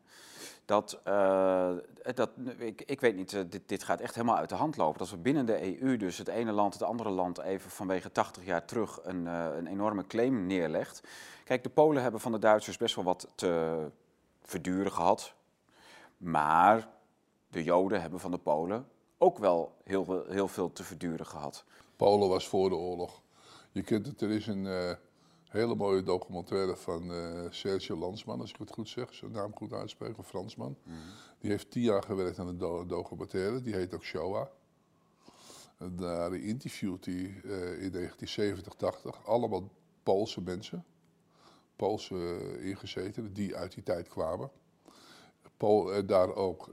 Dat, uh, dat ik, ik weet niet, uh, dit, dit gaat echt helemaal uit de hand lopen. Dat we binnen de EU, dus het ene land het andere land even vanwege 80 jaar terug een, uh, een enorme claim neerlegt. Kijk, de Polen hebben van de Duitsers best wel wat te verduren gehad. Maar de Joden hebben van de Polen ook wel heel, heel veel te verduren gehad. Polen was voor de oorlog. Je kunt het, er is een hele mooie documentaire van uh, Sergio Landsman, als ik het goed zeg, zijn naam goed uitspreek, een Fransman. Mm -hmm. Die heeft tien jaar gewerkt aan een do documentaire, die heet ook Shoah. En daar interviewt hij uh, in 1970, 80 allemaal Poolse mensen, Poolse ingezetenen, die uit die tijd kwamen. Pool, daar ook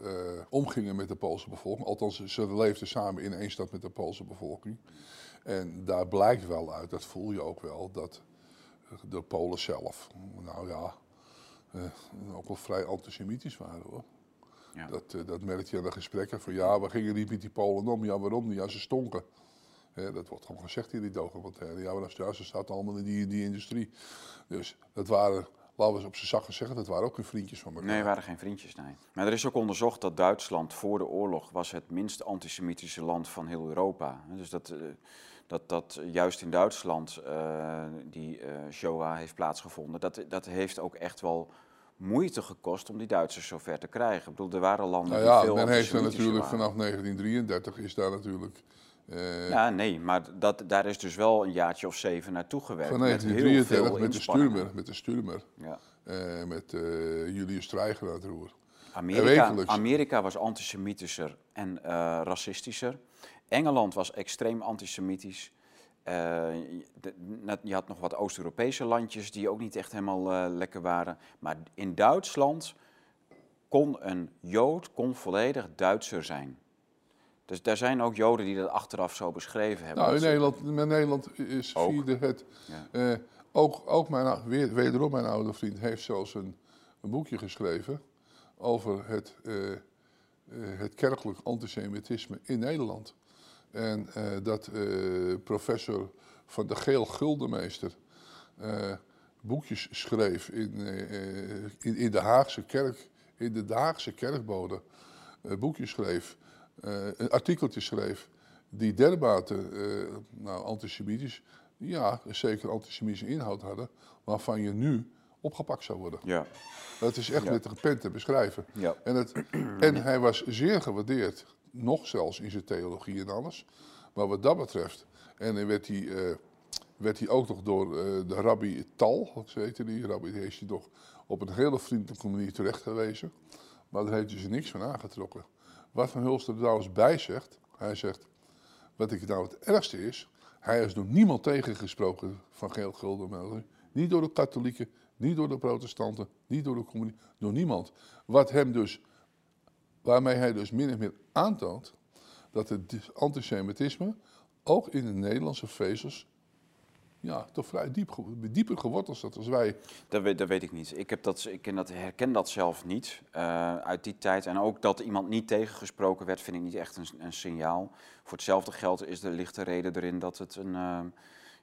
omgingen met de Poolse bevolking. Althans, ze leefden samen in één stad met de Poolse bevolking. En daar blijkt wel uit, dat voel je ook wel, dat de Polen zelf, nou ja, uh, ook wel vrij antisemitisch waren hoor. Ja. Dat, uh, dat merk je aan de gesprekken van ja, we gingen niet met die Polen om. Ja, waarom niet? Ja, ze stonken. Dat wordt gewoon gezegd in die documentaire. Ja, maar ja, ze zaten allemaal in die, die industrie. Dus dat waren laten we eens op zijn zakken zeggen, dat waren ook geen vriendjes van elkaar. Nee, waren geen vriendjes, nee. Maar er is ook onderzocht dat Duitsland voor de oorlog was het minst antisemitische land van heel Europa. Dus dat, uh, dat, dat juist in Duitsland uh, die uh, Shoah heeft plaatsgevonden, dat, dat heeft ook echt wel moeite gekost om die Duitsers zover te krijgen. Ik bedoel, er waren landen nou ja, die veel men heeft er natuurlijk waren. vanaf 1933 is daar natuurlijk... Uh, ja, nee, maar dat, daar is dus wel een jaartje of zeven naartoe gewerkt. Van 1933 met, de Sturmer, met de Sturmer. Ja. Uh, met uh, Julius Streicher aan het roer. Amerika, Amerika was antisemitischer en racistischer. Engeland was extreem antisemitisch. Uh, de, je had nog wat Oost-Europese landjes die ook niet echt helemaal uh, lekker waren. Maar in Duitsland kon een Jood kon volledig Duitser zijn. Dus daar zijn ook Joden die dat achteraf zo beschreven hebben. Nou, in Nederland, in Nederland is ook. vierde het. Ja. Ook, ook mijn, weer, wederom mijn oude vriend heeft zelfs een, een boekje geschreven over het, het kerkelijk antisemitisme in Nederland. En uh, dat professor van de Geel Guldenmeester uh, boekjes schreef in, in, in, de Haagse kerk, in de Haagse kerkbode, boekjes schreef, een artikeltje schreef, die dermate nou, antisemitisch, ja, zeker antisemitische inhoud hadden, waarvan je nu opgepakt zou worden. Ja. Dat is echt ja. met een pen te beschrijven. Ja. En, het, en hij was zeer gewaardeerd nog zelfs in zijn theologie en alles. Maar wat dat betreft, en dan werd hij, uh, werd hij ook nog door uh, de rabbi Tal, zo heette die, rabbi die heeft hij toch op een hele vriendelijke manier terecht gewezen. Maar daar heeft hij zich niks van aangetrokken. Wat Van Hulst er trouwens bij zegt, hij zegt, wat ik nou het ergste is, hij is door niemand tegengesproken van geel gulden. Niet door de katholieken, niet door de protestanten, niet door de communisten, door niemand. Wat hem dus Waarmee hij dus min of meer aantoont dat het antisemitisme ook in de Nederlandse vezels ja, toch vrij diep, dieper geworteld staat als wij. Dat weet, dat weet ik niet. Ik, heb dat, ik ken dat, herken dat zelf niet uh, uit die tijd. En ook dat iemand niet tegengesproken werd, vind ik niet echt een, een signaal. Voor hetzelfde geld is de lichte reden erin dat het een... Uh,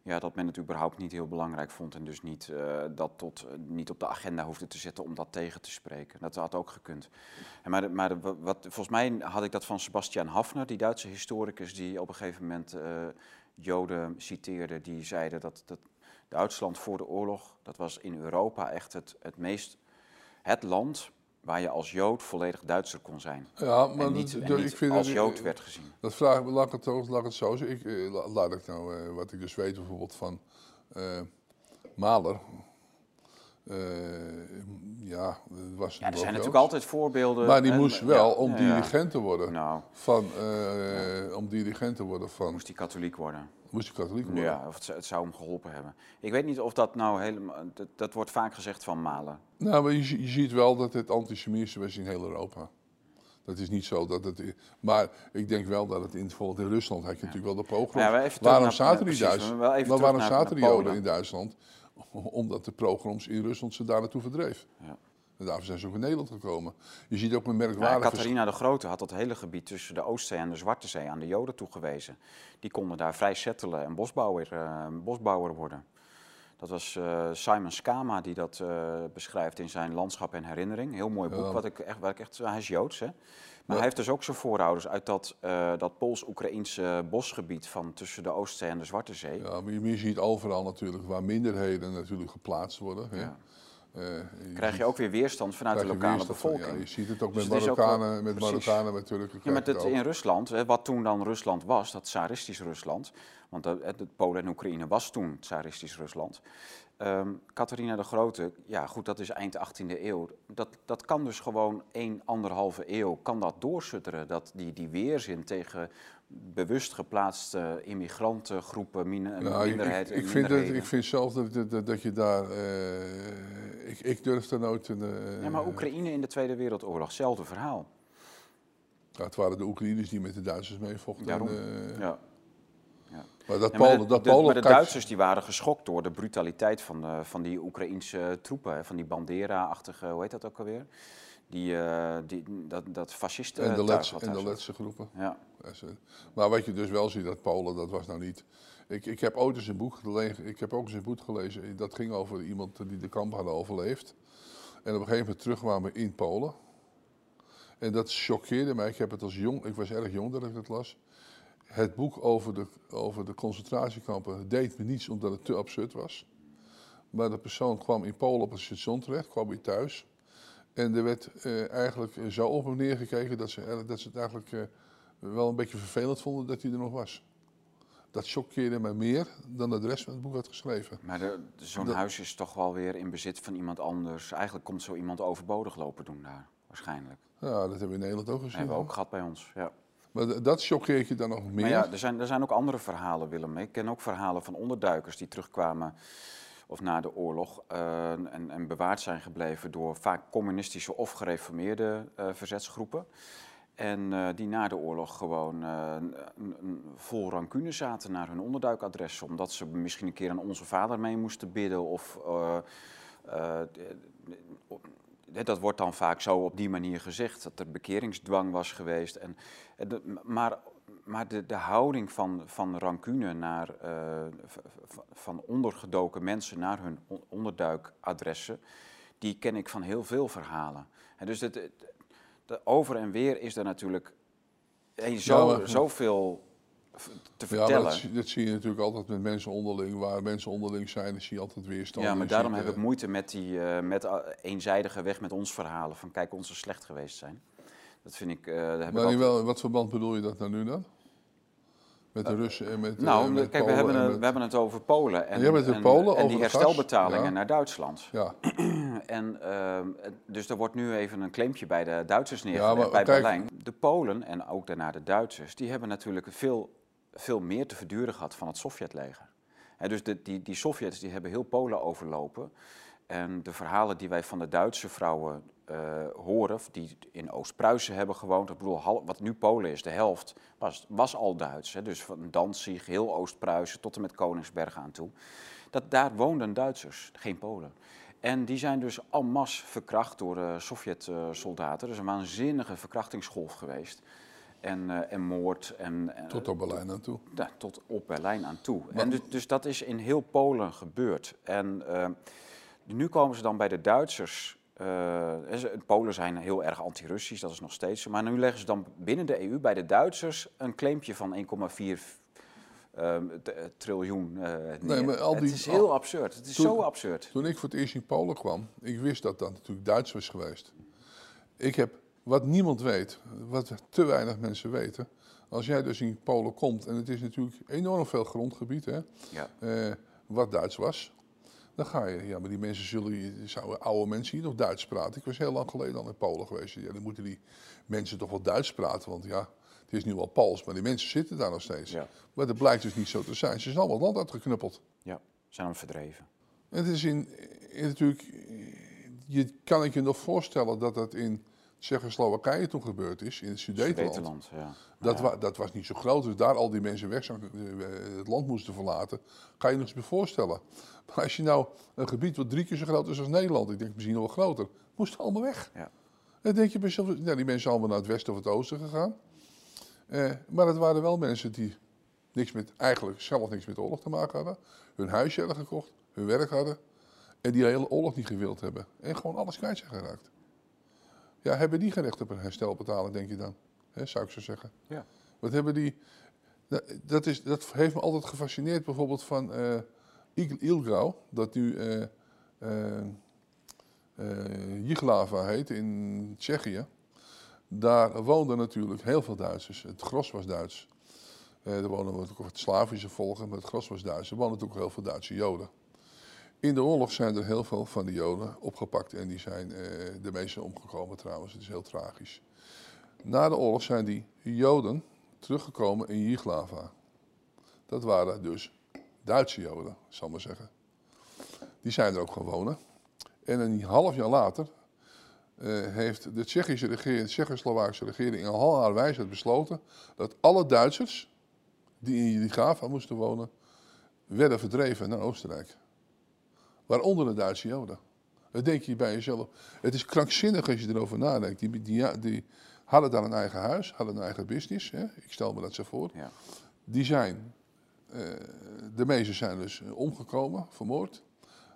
ja, dat men het überhaupt niet heel belangrijk vond en dus niet, uh, dat tot, uh, niet op de agenda hoefde te zetten om dat tegen te spreken. Dat had ook gekund. En maar maar wat, volgens mij had ik dat van Sebastian Hafner, die Duitse historicus die op een gegeven moment uh, Joden citeerde, die zeiden dat, dat Duitsland voor de oorlog, dat was in Europa echt het, het meest, het land waar je als Jood volledig Duitser kon zijn. Ja, maar en niet, dat, en niet ik vind als dat, Jood werd gezien. Dat vraag ik, laat ik het, laat ik het zo zeggen. Ik, uh, laat ik nou, uh, wat ik dus weet bijvoorbeeld van uh, Mahler. ja, was ja, er zijn natuurlijk altijd voorbeelden. Maar die en, moest wel ja, om ja, dirigent te worden. Nou. Van, om dirigent te worden van... Moest hij katholiek worden. Moest hij katholiek worden. Ja, of het, het, zou hem geholpen hebben. Ik weet niet of dat nou helemaal... Dat, dat wordt vaak gezegd van Malen. Nou, maar je, je ziet wel dat het antisemitisme is in heel Europa. Dat is niet zo dat het. Maar ik denk wel dat het in, bijvoorbeeld in Rusland had je natuurlijk wel de pogroms. Ja, waarom zaten die Duitsers? Maar waarom zaten Joden in Duitsland? Omdat de pogroms in Rusland ze daar naartoe verdreef. Ja. En daarvoor zijn ze ook in Nederland gekomen. Je ziet ook een Ja, merkwaardige. Catharina de Grote had dat hele gebied tussen de Oostzee en de Zwarte Zee aan de Joden toegewezen. Die konden daar vrij settelen en bosbouwer, eh, bosbouwer worden. Dat was uh, Simon Skama die dat uh, beschrijft in zijn Landschap en Herinnering. Heel mooi boek, ja. wat ik echt, waar ik echt, hij is Joods, hè? Maar hij heeft dus ook zijn voorouders uit dat, uh, dat Pools-Oekraïnse bosgebied van tussen de Oostzee en de Zwarte Zee. Ja, maar je ziet overal natuurlijk waar minderheden natuurlijk geplaatst worden. Hè? Ja. Uh, krijg je ook weer weerstand vanuit de lokale bevolking. Ja, je ziet het ook met dus Marokkanen, met Marokkanen met Turken. Ja, met het in Rusland, hè, wat toen dan Rusland was, dat tsaristisch Rusland. Want het, Polen en Oekraïne was toen tsaristisch Rusland. Um, Catharina de Grote, ja goed, dat is eind 18e eeuw. Dat, dat kan dus gewoon één, anderhalve eeuw, kan dat doorsutteren. Dat die, die weerzin tegen bewust geplaatste immigrantengroepen, min, ja, minderheid ik, ik, vind het, ik vind zelf dat, dat, dat je daar... Uh, ik, ik durf er nooit... Een, uh, ja, maar Oekraïne in de Tweede Wereldoorlog, hetzelfde verhaal. Ja, het waren de Oekraïners die met de Duitsers meevochten. Daarom, en, uh, ja. Maar, dat Polen, de, dat de, Polen maar de Duitsers die waren geschokt door de brutaliteit van, de, van die Oekraïnse troepen, van die Bandera-achtige, hoe heet dat ook alweer? Die, uh, die, dat, dat fascisten. En de, Letse, en de Letse groepen. Ja. Maar wat je dus wel ziet, dat Polen, dat was nou niet. Ik, ik heb ooit eens een boek gelezen, ik heb ook eens een boek gelezen, dat ging over iemand die de kamp had overleefd. En op een gegeven moment terugkwamen in Polen. En dat choqueerde mij. Ik heb het als jong, ik was erg jong dat ik het las het boek over de, over de concentratiekampen deed me niets omdat het te absurd was. Maar de persoon kwam in Polen op het station terecht, kwam weer thuis. En er werd eh, eigenlijk zo op hem neergekeken dat ze, dat ze het eigenlijk eh, wel een beetje vervelend vonden dat hij er nog was. Dat choqueerde mij meer dan de rest van het boek had geschreven. Maar zo'n huis is toch wel weer in bezit van iemand anders. Eigenlijk komt zo iemand overbodig lopen doen daar, waarschijnlijk. Ja, dat hebben we in Nederland ook gezien. Dat hebben we ook gehad bij ons, ja. Maar dat choqueert je dan nog meer? Maar ja, er zijn, er zijn ook andere verhalen, Willem. Ik ken ook verhalen van onderduikers die terugkwamen of na de oorlog uh, en, en, bewaard zijn gebleven door vaak communistische of gereformeerde uh, verzetsgroepen. En uh, die na de oorlog gewoon vol rancune zaten naar hun onderduikadres. Omdat ze misschien een keer aan onze vader mee moesten bidden. Of dat wordt dan vaak zo op die manier gezegd, dat er bekeringsdwang was geweest. En, maar maar de, de houding van, van rancune naar, uh, van ondergedoken mensen naar hun onderduikadressen, die ken ik van heel veel verhalen. En dus het, de over en weer is er natuurlijk zo, ja, maar, zoveel te vertellen. Ja, dat, dat, zie je natuurlijk altijd met mensen onderling. Waar mensen onderling zijn, zie je altijd weerstand. Ja, maar daarom heb ik moeite met die uh, met eenzijdige weg met ons verhalen. Van kijk, ons slecht geweest zijn. Dat vind ik... Uh, heb maar in wel, wat verband bedoel je dat nou nu dan? Met de Russen en met Nou, met kijk, we hebben, het, we hebben het over Polen. En, ja, met de en, Polen, en die herstelbetalingen ja. naar Duitsland. Ja. en, ehm, dus er wordt nu even een claimpje bij de Duitsers neergelegd, ja, bij kijk, Berlijn. De Polen en ook daarna de Duitsers, die hebben natuurlijk veel veel meer te verduren gehad van het Sovjetleger. He, dus de, die, die Sovjets die hebben heel Polen overlopen. En de verhalen die wij van de Duitse vrouwen uh, horen, die in Oost-Pruisen hebben gewoond, ik bedoel, wat nu Polen is, de helft, was, was al Duits. Dus van Danzig, heel Oost-Pruisen tot en met Koningsberg aan toe. Dat, daar woonden Duitsers, geen Polen. En die zijn dus en masse verkracht door uh, Sovjet-soldaten. Er is een waanzinnige verkrachtingsgolf geweest en, uh, en moord. En, tot op Berlijn aan toe. Ja, tot op Berlijn aan toe. Maar, en dus, dus, dat is in heel Polen gebeurd. En uh, nu komen ze dan bij de Duitsers. Uh, Polen zijn heel erg anti-Russisch, dat is nog steeds zo. Maar nu leggen ze dan binnen de EU bij de Duitsers een claimpje van 1,4 uh, triljoen. Uh, nee, maar al die, het is heel al, absurd. Het is toen, zo absurd. Toen ik voor het eerst in Polen kwam, ik wist dat dat natuurlijk Duits was geweest. Ik heb wat niemand weet, wat te weinig mensen weten. Als jij dus in Polen komt, en het is natuurlijk enorm veel grondgebied, hè, ja. uh, wat Duits was. Dan ga je, ja, maar die mensen zullen, zouden oude mensen hier nog Duits praten. Ik was heel lang geleden al in Polen geweest. Ja, dan moeten die mensen toch wel Duits praten, want ja, het is nu wel Pools, maar die mensen zitten daar nog steeds. Ja. Maar dat blijkt dus niet zo te zijn. Ze zijn allemaal het land uitgeknuppeld. Ja, zijn verdreven. En het is in, in natuurlijk, je kan ik je nog voorstellen dat dat in Tsjechoslowakije toen gebeurd is, in het Sudetenland. Ja. Dat, wa dat, was niet zo groot, dus daar al die mensen weg zijn, eh, het land moesten verlaten. Kan je nog eens voorstellen. Maar als je nou een gebied wat drie keer zo groot is als Nederland, ik denk misschien nog wel groter, moesten allemaal weg. Ja. Dan denk je bij nou, die mensen zijn allemaal naar het westen of het oosten gegaan. Eh, maar het waren wel mensen die niks met, eigenlijk zelf niks met oorlog te maken hadden. Hun huisje hadden gekocht, hun werk hadden en die hele oorlog niet gewild hebben. En gewoon alles kwijt zijn geraakt. Ja, hebben die geen recht op een herstelbetaling, denk je dan? Zou ik zo zeggen. Ja. Wat hebben die... Dat, dat is, dat heeft me altijd gefascineerd, bijvoorbeeld van uh, Ilgrau, dat nu eh, Jiglava heet in Tsjechië. Daar woonden natuurlijk heel veel Duitsers. Het gros was Duits. Eh, er wonen ook wat Slavische volken, maar het gros was Duits. Er wonen natuurlijk heel veel Duitse Joden. In de oorlog zijn er heel veel van die Joden opgepakt en die zijn eh, de meeste omgekomen trouwens. Het is heel tragisch. Na de oorlog zijn die Joden teruggekomen in Jiglava. Dat waren dus Duitse Joden, zal maar zeggen. Die zijn er ook gaan wonen. En een half jaar later uh, heeft de Tsjechische regering, de Tsjechoslowaakse regering in al haar wijsheid besloten dat alle Duitsers die in Jiglava moesten wonen, werden verdreven naar Oostenrijk. Waaronder de Duitse Joden. Dan denk je bij jezelf, het is krankzinnig als je erover nadenkt. Die, die, die hadden daar een eigen huis, hadden een eigen business. Hè? Ik stel me dat zo voor. Ja. Die zijn, uh, de meeste zijn dus omgekomen, vermoord.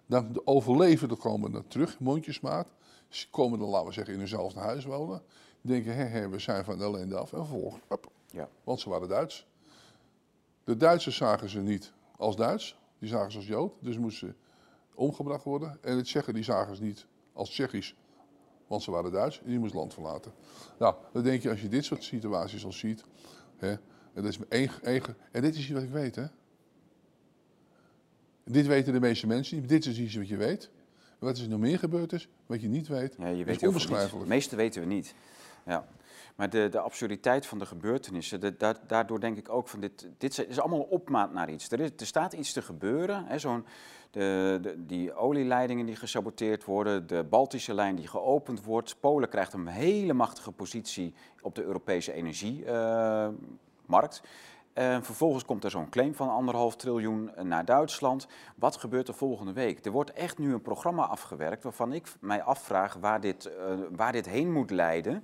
Dan de overlevenden komen dan terug, mondjesmaat. Ze komen dan, laten we zeggen, in hetzelfde huis wonen. Die denken, hé, hé, we zijn van de ellende af. En vervolgens, Ja. want ze waren Duits. De Duitsers zagen ze niet als Duits, die zagen ze als Jood. Dus moesten ze omgebracht worden. En het Tsjechen, die zagen ze niet als Tsjechisch, want ze waren Duits. En die moest land verlaten. Nou, dan denk je, als je dit soort situaties al ziet. Hè, en, dat is één, één, en dit is iets wat ik weet, hè. Dit weten de meeste mensen niet. Dit is iets wat je weet. Wat is er nog meer gebeurd is, wat je niet weet, Ja, je is weet niet. onbeschrijfelijk. Het meeste weten we niet. Ja. Maar de, de absurditeit van de gebeurtenissen, daardoor denk ik ook van dit, dit is allemaal een opmaat naar iets. Er, is, er staat iets te gebeuren. Hè, zo'n, de, die olieleidingen die gesaboteerd worden, de Baltische lijn die geopend wordt. Polen krijgt een hele machtige positie op de Europese energiemarkt. En vervolgens komt er zo'n claim van anderhalf triljoen naar Duitsland. Wat gebeurt er volgende week? Er wordt echt nu een programma afgewerkt waarvan ik mij afvraag waar dit, eh, waar dit heen moet leiden.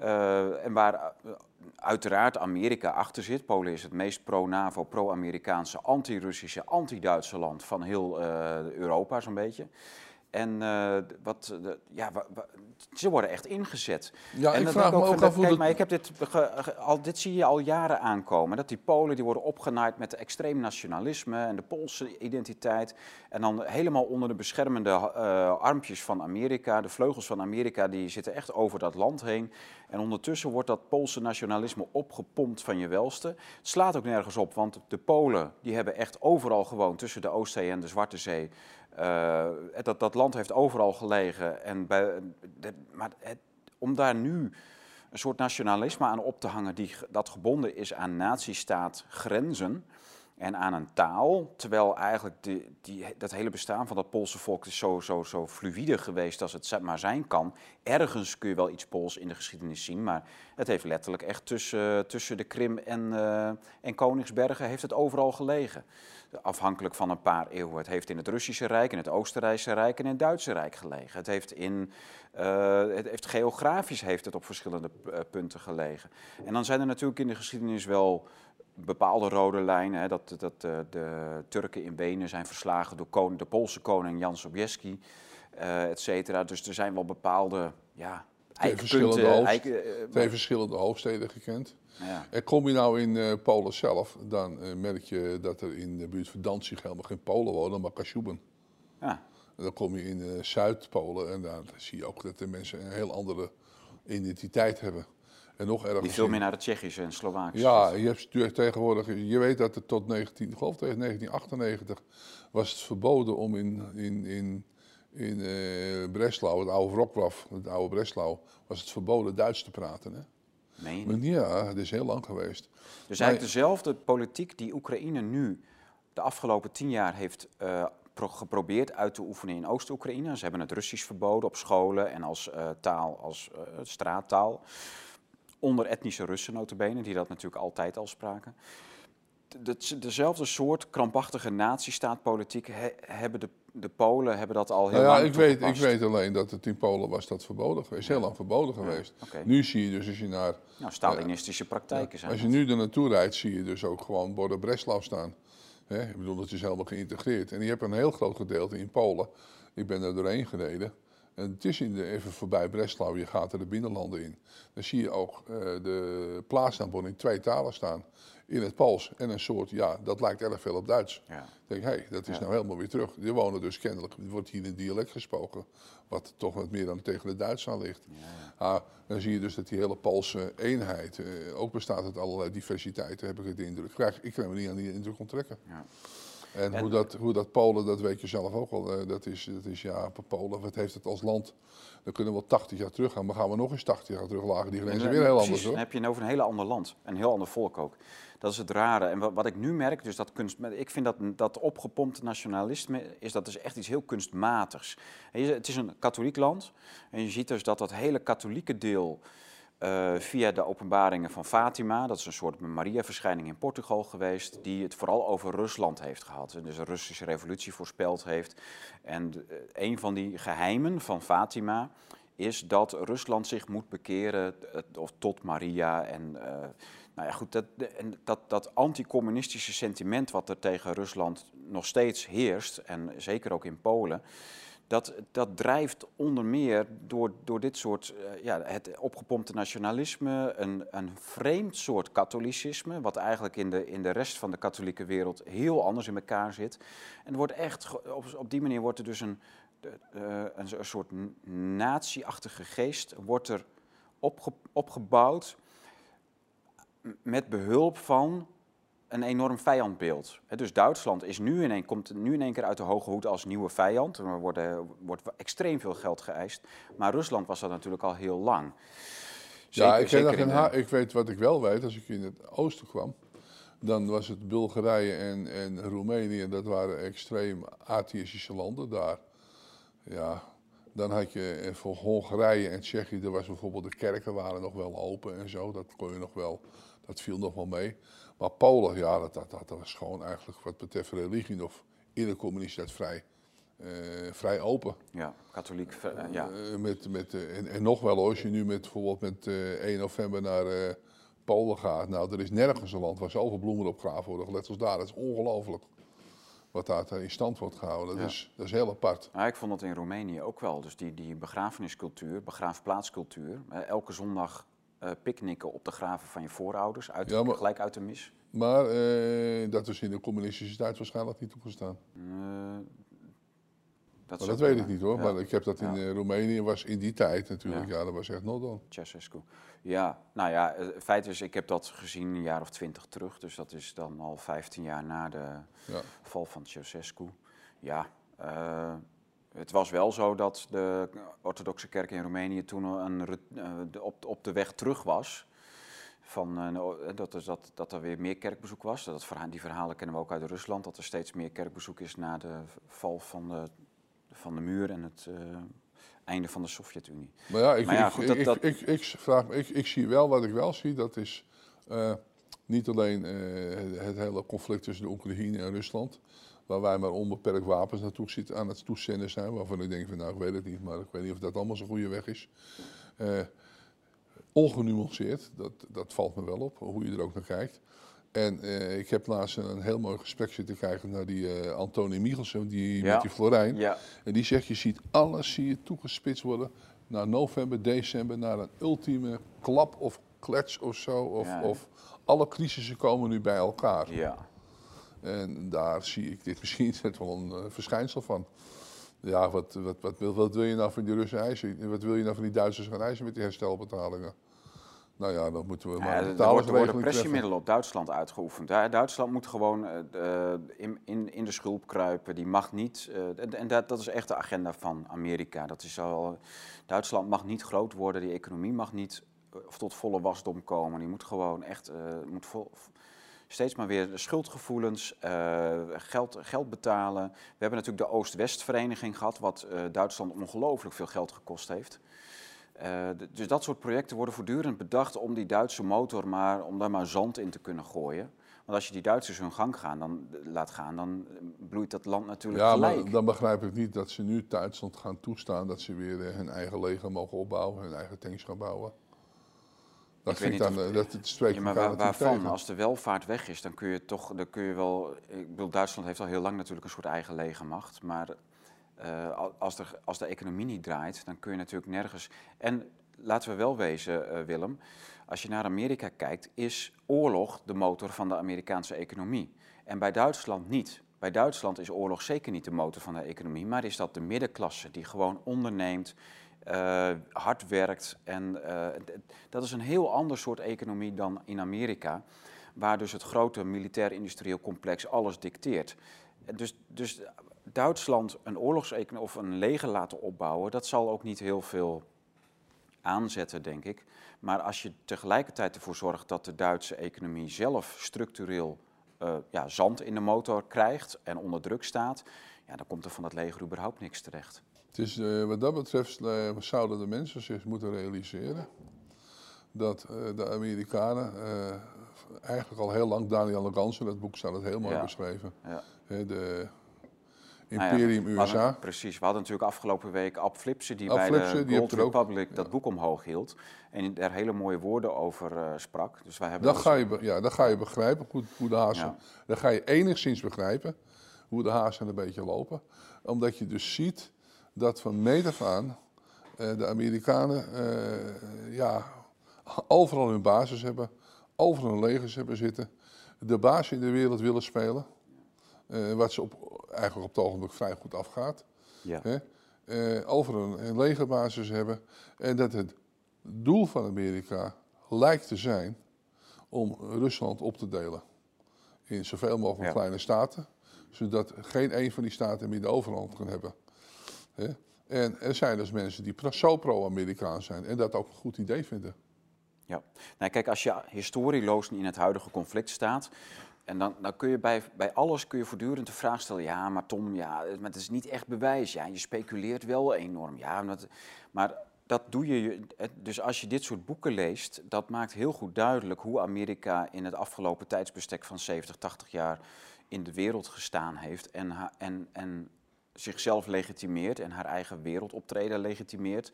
Uh, en waar uh, uiteraard Amerika achter zit. Polen is het meest pro-NAVO, pro-Amerikaanse, anti-Russische, anti-Duitse land van heel uh, Europa zo'n beetje. En wat, ja, wa, wa, ze worden echt ingezet. Ja, en ik vraag me ook af Kijk, dat- maar ik heb dit, ge- ge- al, dit zie je al jaren aankomen. Dat die Polen die worden opgenaaid met extreem nationalisme en de Poolse identiteit. En dan helemaal onder de beschermende uh, armpjes van Amerika. De vleugels van Amerika die zitten echt over dat land heen. En ondertussen wordt dat Poolse nationalisme opgepompt van je welste. Het slaat ook nergens op, want de Polen die hebben echt overal gewoond tussen de Oostzee en de Zwarte Zee. Uh, dat, dat land heeft overal gelegen. En bij, maar het, om daar nu een soort nationalisme aan op te hangen die, dat gebonden is aan nazistaat grenzen en aan een taal, terwijl eigenlijk die, die, dat hele bestaan van dat Poolse volk is zo, zo, zo fluïde geweest als het maar zijn kan. Ergens kun je wel iets Pools in de geschiedenis zien, maar het heeft letterlijk echt tussen, tussen de Krim en, uh, en Koningsbergen heeft het overal gelegen. Afhankelijk van een paar eeuwen. Het heeft in het Russische Rijk, in het Oostenrijkse Rijk en in het Duitse Rijk gelegen. Het heeft, in, uh, het heeft geografisch heeft het op verschillende uh, punten gelegen. En dan zijn er natuurlijk in de geschiedenis wel bepaalde rode lijnen. Hè, dat dat de, de Turken in Wenen zijn verslagen door koning, de Poolse koning Jan Sobieski, uh, et cetera. Dus er zijn wel bepaalde ja, Twee verschillende, hoofd, eiken, twee verschillende hoofdsteden gekend. Ja. En kom je nou in uh, Polen zelf, dan merk je dat er in de buurt van Danzig helemaal geen Polen wonen, maar Kasjuben. Ja. En dan kom je in Zuid-Polen en daar zie je ook dat de mensen een heel andere identiteit hebben. En nog ergens. Die veel meer naar het Tsjechische en Slovaakse. Ja, je hebt tegenwoordig. Je weet dat het tot 19, geloof tegen 1998 was het verboden om in, in, in, in uh, Breslau, het oude Wrocław, het oude Breslau, was het verboden Duits te praten. Hè? Meen Maar ja, het is heel lang geweest. Dus eigenlijk dezelfde politiek die Oekraïne nu de afgelopen tien jaar heeft uh, geprobeerd uit te oefenen in Oost-Oekraïne. Ze hebben het Russisch verboden op scholen en als uh, taal, als straattaal. Onder etnische Russen notabene, die dat natuurlijk altijd al spraken. De, de, dezelfde soort krampachtige nazistaatpolitiek he, hebben de, de Polen hebben dat al heel nou ja, lang ik weet, ik weet alleen dat het in Polen was dat verboden geweest. Heel lang verboden geweest. Nu zie je dus als je naar... Nou, Stalinistische praktijken zijn Als je dat. nu er naartoe rijdt, zie je dus ook gewoon borden Breslau staan. Ik bedoel, dat is helemaal geïntegreerd. En je hebt een heel groot gedeelte in Polen. Ik ben er doorheen gereden. En het is in de, even voorbij Breslau, je gaat er de binnenlanden in. Dan zie je ook uh, de plaatsnaambord in twee talen staan. In het Pools en een soort, ja, dat lijkt erg veel op Duits. Ja. denk, hé, hey, dat is nou helemaal weer terug. Die wonen dus kennelijk, wordt hier een dialect gesproken. Wat toch wat meer dan tegen de Duits aan ligt. Ja. Ah, dan zie je dus dat die hele Poolse eenheid uh, ook bestaat uit allerlei diversiteiten, heb ik het indruk. Krijg, ik kan me niet aan die indruk onttrekken. Ja. En, hoe, dat, hoe dat Polen, dat weet je zelf ook al, eh, dat is, dat is ja, Polen, wat heeft het als land? Dan kunnen we wel 80 jaar terug gaan, maar gaan we nog eens 80 jaar terug, lagen die grenzen weer heel precies, anders hoor. Dan heb je het over een heel ander land, een heel ander volk ook. Dat is het rare. En wat, wat ik nu merk, dus dat kunst, ik vind dat, dat opgepompte nationalisme, is dat is echt iets heel kunstmatigs. Het is een katholiek land en je ziet dus dat dat hele katholieke deel uh, via de openbaringen van Fatima, dat is een soort Maria-verschijning in Portugal geweest, die het vooral over Rusland heeft gehad. Dus een Russische revolutie voorspeld heeft. En uh, een van die geheimen van Fatima is dat Rusland zich moet bekeren uh, tot Maria. En nou ja, goed, dat, en dat, dat anticommunistische sentiment wat er tegen Rusland nog steeds heerst, en zeker ook in Polen dat, dat drijft onder meer door, door dit soort, uh, ja, het opgepompte nationalisme, een, een vreemd soort katholicisme, wat eigenlijk in de, in de rest van de katholieke wereld heel anders in elkaar zit. En wordt echt, op, op die manier wordt er dus een, uh, een, een soort nazi-achtige geest wordt er opge, opgebouwd met behulp van een enorm vijandbeeld. Dus Duitsland is nu in een, komt nu in één keer uit de hoge hoed als nieuwe vijand. Er worden, wordt extreem veel geld geëist. Maar Rusland was dat natuurlijk al heel lang. ja, ik, weet ik weet wat ik wel weet. Als ik in het oosten kwam, dan was het Bulgarije en, en Roemenië. Dat waren extreem atheïstische landen daar. Ja, dan had je voor Hongarije en Tsjechië, er was bijvoorbeeld de kerken waren nog wel open en zo. Dat kon je nog wel, dat viel nog wel mee. Maar Polen, ja, dat, dat, dat was gewoon eigenlijk wat betreft religie nog in de communistische vrij, uh, vrij open. Ja, katholiek, uh, ja. Uh, met, met, en, en, nog wel, als je nu met, bijvoorbeeld met 1 november naar Polen gaat. Nou, er is nergens een land waar zoveel bloemen op graven worden gelet als daar. Dat is ongelooflijk wat daar in stand wordt gehouden. Dat, is, dat is heel apart. Ja, ik vond dat in Roemenië ook wel. Dus die, die begrafeniscultuur, begraafplaatscultuur. elke zondag uh, picknicken op de graven van je voorouders, uit, ja, maar, gelijk uit de mis. Maar uh, dat is in de communistische tijd waarschijnlijk niet toegestaan. Uh, dat, dat weet ik niet hoor, maar ik heb dat in ja. Roemenië, was in die tijd natuurlijk, ja, dat was echt on. Ceausescu. Ja, nou ja, het feit is, ik heb dat gezien een jaar of twintig terug, dus dat is dan al 15 jaar na de val van Ceausescu. Ja, het was wel zo dat de orthodoxe kerk in Roemenië toen een, uh, op, op de weg terug was. Van, uh, dat, er, dat, dat er weer meer kerkbezoek was. Dat verhaal, die verhalen kennen we ook uit Rusland. Dat er steeds meer kerkbezoek is na de val van de, van de muur en het uh, einde van de Sovjet-Unie. Maar ja, ik, maar ja, ik, goed, dat, ik, dat... ik, ik, vraag, ik, ik zie wel wat ik wel zie. Dat is niet alleen het hele conflict tussen de Oekraïne en Rusland waar wij maar onbeperkt wapens naartoe zitten, aan het toezenden zijn. Waarvan ik denk van nou, ik weet het niet, maar ik weet niet of dat allemaal zo'n goede weg is. Uh, ongenuanceerd, dat, dat valt me wel op, hoe je er ook naar kijkt. En uh, ik heb laatst een heel mooi gesprek zitten kijken naar die uh, Antonie Michelsen, die, met die Florijn. Ja. En die zegt, je ziet alles zie je toegespitst worden naar november, december, naar een ultieme klap of klets of zo. Of, ja. of alle crisissen komen nu bij elkaar. Ja. En daar zie ik dit misschien net wel een uh, verschijnsel van. Ja, wat, wat, wat, wil, wat wil je nou van die Russen eisen? Wat wil je nou van die Duitsers gaan eisen met die herstelbetalingen? Nou ja, dan moeten we maar ja, Er worden, worden pressiemiddelen op Duitsland uitgeoefend. Duitsland moet gewoon uh, in, in, in de schulp kruipen. Die mag niet... Uh, en, en dat, dat, is echt de agenda van Amerika. Dat is al, Duitsland mag niet groot worden. Die economie mag niet of tot volle wasdom komen. Die moet gewoon echt... moet vol, steeds maar weer schuldgevoelens, uh, geld, geld betalen. We hebben natuurlijk de Oost-West-vereniging gehad, wat uh, Duitsland ongelooflijk veel geld gekost heeft. Uh, dus dat soort projecten worden voortdurend bedacht om die Duitse motor maar, om daar maar zand in te kunnen gooien. Want als je die Duitsers hun gang gaan, dan, laat gaan, dan bloeit dat land natuurlijk ja, gelijk. Maar dan begrijp ik niet dat ze nu Duitsland gaan toestaan dat ze weer hun eigen leger mogen opbouwen, hun eigen tanks gaan bouwen. Dat Ik vind ik dan, of- eh, dat het spreekt Ja, maar waar- waarvan? tegen. Als de welvaart weg is, dan kun je toch, dan kun je wel. Ik bedoel, Duitsland heeft al heel lang natuurlijk een soort eigen legermacht, maar eh, al- als, de, als de economie niet draait, dan kun je natuurlijk nergens. En laten we wel wezen, eh, Willem, als je naar Amerika kijkt, is oorlog de motor van de Amerikaanse economie. En bij Duitsland niet. Bij Duitsland is oorlog zeker niet de motor van de economie, maar is dat de middenklasse die gewoon onderneemt, eh, hard werkt. En eh, dat is een heel ander soort economie dan in Amerika, waar dus het grote militair-industrieel complex alles dicteert. Dus, dus Duitsland een oorlogseconomie of een leger laten opbouwen, dat zal ook niet heel veel aanzetten, denk ik. Maar als je tegelijkertijd ervoor zorgt dat de Duitse economie zelf structureel eh, ja, zand in de motor krijgt en onder druk staat, ja, dan komt er van dat leger überhaupt niks terecht. Het is, eh, wat dat betreft eh, zouden de mensen zich moeten realiseren dat eh, de Amerikanen eigenlijk al heel lang, Daniel Lagans in dat boek staat het heel mooi Ja. beschreven, Ja. de Nou ja, Imperium we hadden- USA. precies. We hadden natuurlijk afgelopen week Ab Flipsen, die Ab bij Flipsen, de Gold ook- Republic dat boek omhoog hield. En daar hele mooie woorden over sprak. Dus wij hebben dat- ga, je, ja, dan ga je begrijpen hoe, hoe de hazen. Ja. Dan ga je enigszins begrijpen hoe de hazen een beetje lopen. Omdat je dus ziet dat van meet af aan eh, de Amerikanen eh, ja, overal hun basis hebben, overal hun legers hebben zitten, de baas in de wereld willen spelen. eh, wat ze op, eigenlijk op het ogenblik vrij goed afgaat. Ja. Hè? overal een, een legerbasis hebben. En dat het doel van Amerika lijkt te zijn om Rusland op te delen in zoveel mogelijk Ja. kleine staten, zodat geen een van die staten meer de overhand kan hebben. En er zijn dus mensen die zo pro-Amerikaan zijn en dat ook een goed idee vinden. Ja, nou, kijk, als je historieloos in het huidige conflict staat, en dan, kun je bij, bij alles kun je voortdurend de vraag stellen: ja, maar Tom, ja, maar het is niet echt bewijs. Ja, je speculeert wel enorm. Ja, maar dat, maar dat doe je. Dus als je dit soort boeken leest, dat maakt heel goed duidelijk hoe Amerika in het afgelopen tijdsbestek van 70, 80 jaar in de wereld gestaan heeft en, en, en zichzelf legitimeert en haar eigen wereldoptreden legitimeert.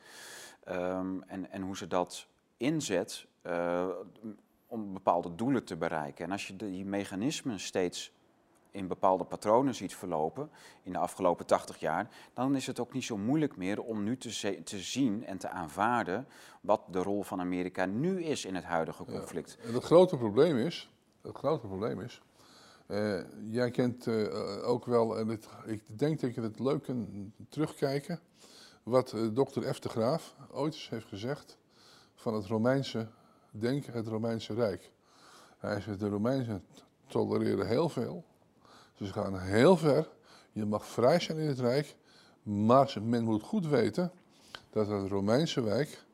Ehm, en, en hoe ze dat inzet eh, om bepaalde doelen te bereiken. En als je die mechanismen steeds in bepaalde patronen ziet verlopen in de afgelopen 80 jaar, dan is het ook niet zo moeilijk meer om nu te, te zien en te aanvaarden wat de rol van Amerika nu is in het huidige conflict. En het grote probleem is, het grote probleem is, eh, jij kent eh, ook wel, en ik denk dat je het leuk kunt terugkijken, wat eh, dokter F. de Graaf ooit eens heeft gezegd van het Romeinse, denk het Romeinse Rijk. Hij zegt, de Romeinen tolereren heel veel, ze gaan heel ver, je mag vrij zijn in het Rijk, maar men moet goed weten dat het Romeinse Rijk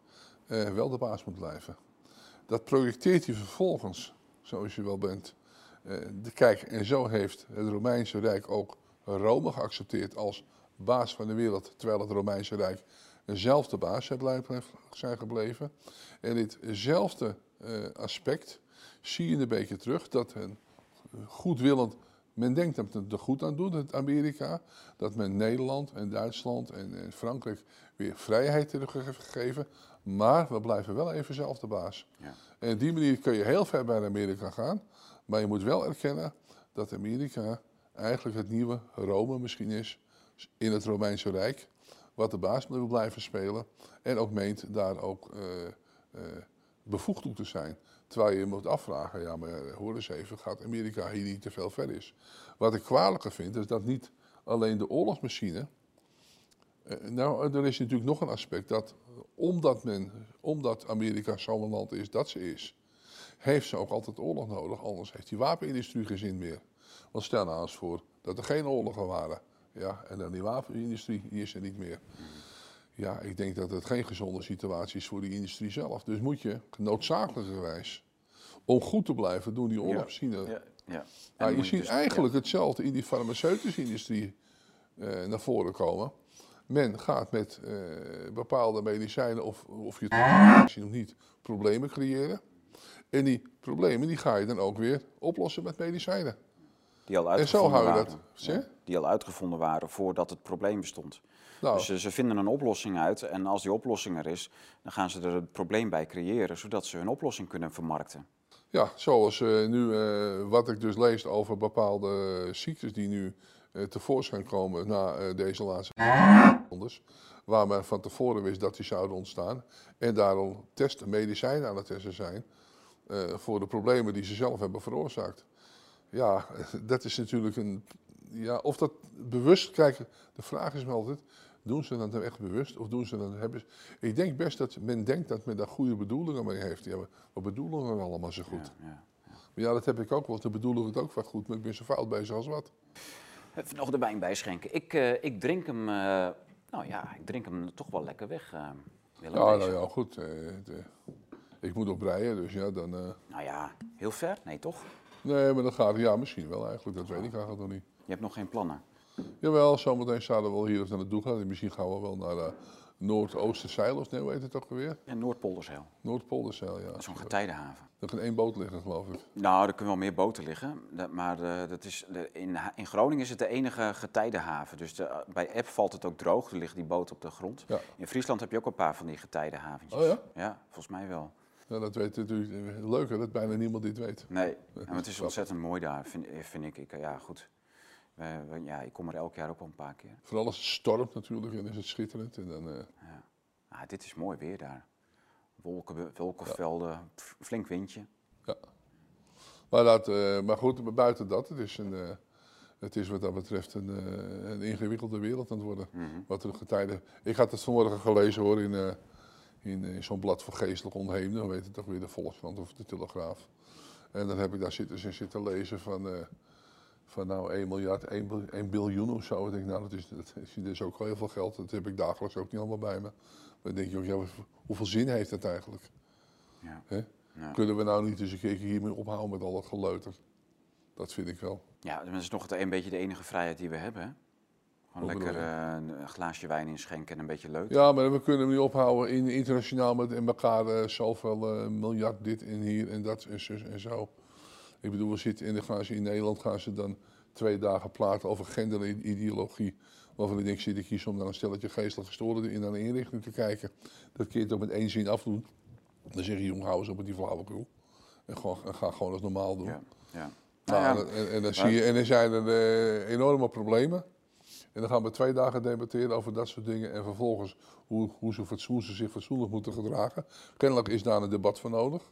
eh, wel de baas moet blijven. Dat projecteert hij vervolgens, zoals je wel bent. Eh, de, kijk, en zo heeft het Romeinse Rijk ook Rome geaccepteerd als baas van de wereld, terwijl het Romeinse Rijk eenzelfde baas zijn gebleven. En ditzelfde eh, aspect zie je een beetje terug, dat een goedwillend, men denkt dat het er goed aan doet, het Amerika, dat men Nederland en Duitsland en, en Frankrijk weer vrijheid terug heeft gegeven, maar we blijven wel even zelf de baas. Ja. En op die manier kun je heel ver bij Amerika gaan. Maar je moet wel erkennen dat Amerika eigenlijk het nieuwe Rome misschien is in het Romeinse Rijk. Wat de baas wil blijven spelen. En ook meent daar ook eh, bevoegd toe te zijn. Terwijl je moet afvragen, ja maar eh, hoor eens even, gaat Amerika hier niet te veel ver is? Wat ik kwalijker vind, is dat niet alleen de oorlogsmachine nou, er is natuurlijk nog een aspect dat omdat, men, omdat Amerika zo'n land is dat ze is, heeft ze ook altijd oorlog nodig. Anders heeft die wapenindustrie geen zin meer. Want stel nou eens voor dat er geen oorlogen waren. Ja, en dan die wapenindustrie, die is er niet meer. Ja, ik denk dat het geen gezonde situatie is voor die industrie zelf. Dus moet je noodzakelijkerwijs, om goed te blijven doen, die oorlogsmachine Ja, ja. Dan je ziet dus- eigenlijk hetzelfde in die farmaceutische industrie eh, naar voren komen. Men gaat met eh, bepaalde medicijnen, of, of je het misschien of niet, problemen creëren. En die problemen die ga je dan ook weer oplossen met medicijnen. Die al En zo uitgevonden hou je dat. Die al uitgevonden waren voordat het probleem bestond. Nou, Dus ze, ze vinden een oplossing uit en als die oplossing er is, dan gaan ze er een probleem bij creëren, zodat ze hun oplossing kunnen vermarkten. ja, zoals eh, nu eh, wat ik dus lees over bepaalde ziektes die nu eh, tevoorschijn komen na eh, deze laatste rondes, waar men van tevoren wist dat die zouden ontstaan en daarom testen, medicijnen aan het testen zijn eh, voor de problemen die ze zelf hebben veroorzaakt. Ja, dat is natuurlijk een. Ja, of dat bewust, kijk, de vraag is me altijd: doen ze dat nou echt bewust of doen ze dat hebben? ze- Ik denk best dat men denkt dat men daar goede bedoelingen mee heeft. Ja, wat bedoelen we allemaal zo goed? Ja, ja. Maar ja, dat heb ik ook wel. Dan bedoel ik het ook wel goed, maar ik ben zo fout bezig als wat. Even nog de wijn bijschenken. Ik, eh, ik drink hem, eh, nou ja, ik drink hem toch wel lekker weg. Ja, nou ja, goed. eh, ik moet op rijden, dus ja, dan. eh, Nou ja, heel ver? Nee, toch? nee, maar dan gaat. Ja, misschien wel eigenlijk. Dat weet ik eigenlijk nog niet. Je hebt nog geen plannen. Jawel, zometeen zouden we wel hier of naar naartoe gaan. En misschien gaan we wel naar uh, Noordoosterzeil of nee, hoe heet het ook alweer? En Noordpolderzeil, Noordpolderzeil, ja. dat zo'n getijdenhaven. Er kan één boot liggen, geloof ik. Nou, er kunnen wel meer boten liggen, dat- maar eh, dat is, in, in Groningen is het de enige getijdenhaven. Dus de, bij App valt het ook droog, er liggen die boten op de grond. Ja. In Friesland heb je ook een paar van die getijdenhaventjes. Oh ja? Ja, volgens mij wel. Ja, dat weet natuurlijk eh, leuker dat bijna niemand dit weet. Nee, en het is ontzettend mooi daar, vind, vind ik. ik. Ja, goed. Ja, ik kom er elk jaar ook wel een paar keer. Vooral als het stormt natuurlijk en is het schitterend. En dan, eh, Ah, dit is mooi weer daar. Wolken, wolkenvelden, flink windje. maar, dat, eh, maar goed, maar buiten dat, het is, een, eh, het is wat dat betreft een, eh, een ingewikkelde wereld aan het worden. Mhm. Wat er getijden. Ik had het vanmorgen gelezen hoor in, eh, in, in zo'n blad voor geestelijk ontheemden. Dan weet het toch weer de Volkskrant of de Telegraaf. En dan heb ik daar zitten, zitten lezen van, eh, van nou 1 miljard, 1, bil- 1 biljoen of zo. Ik denk, nou dat is, dat is dus ook wel heel veel geld. Dat heb ik dagelijks ook niet allemaal bij me. Maar dan denk je ook, ja, hoeveel zin heeft dat eigenlijk? Ja. Hè? Ja. Kunnen we nou niet eens een keer hiermee ophouden met al dat geleuter? Dat vind ik wel. Ja, dat is nog het- een beetje de enige vrijheid die we hebben. Gewoon lekker eh, een glaasje wijn inschenken en een beetje leuk. Ja, maar we kunnen hem niet ophouden in, internationaal met in elkaar eh, zoveel eh, miljard dit en hier en dat en zo en zo. Ik bedoel, we zitten in, de, gaan ze in Nederland gaan ze dan twee dagen praten over genderideologie. Waarvan ik denk, zit ik hier soms naar een stelletje geestelijk gestoorden in een inrichting te kijken. Dat kun je toch met één zin afdoen. Dan zeg je, jong, hou eens op met die flauwekul. En, gewoon, en ga gewoon als normaal doen. Ja, ja. Nou, Nou ja, en, en, en dan zie je, en dan zijn er enorme problemen. En dan gaan we twee dagen debatteren over dat soort dingen. En vervolgens hoe, hoe, ze, ze zich fatsoenlijk moeten gedragen. Kennelijk is daar een debat voor nodig.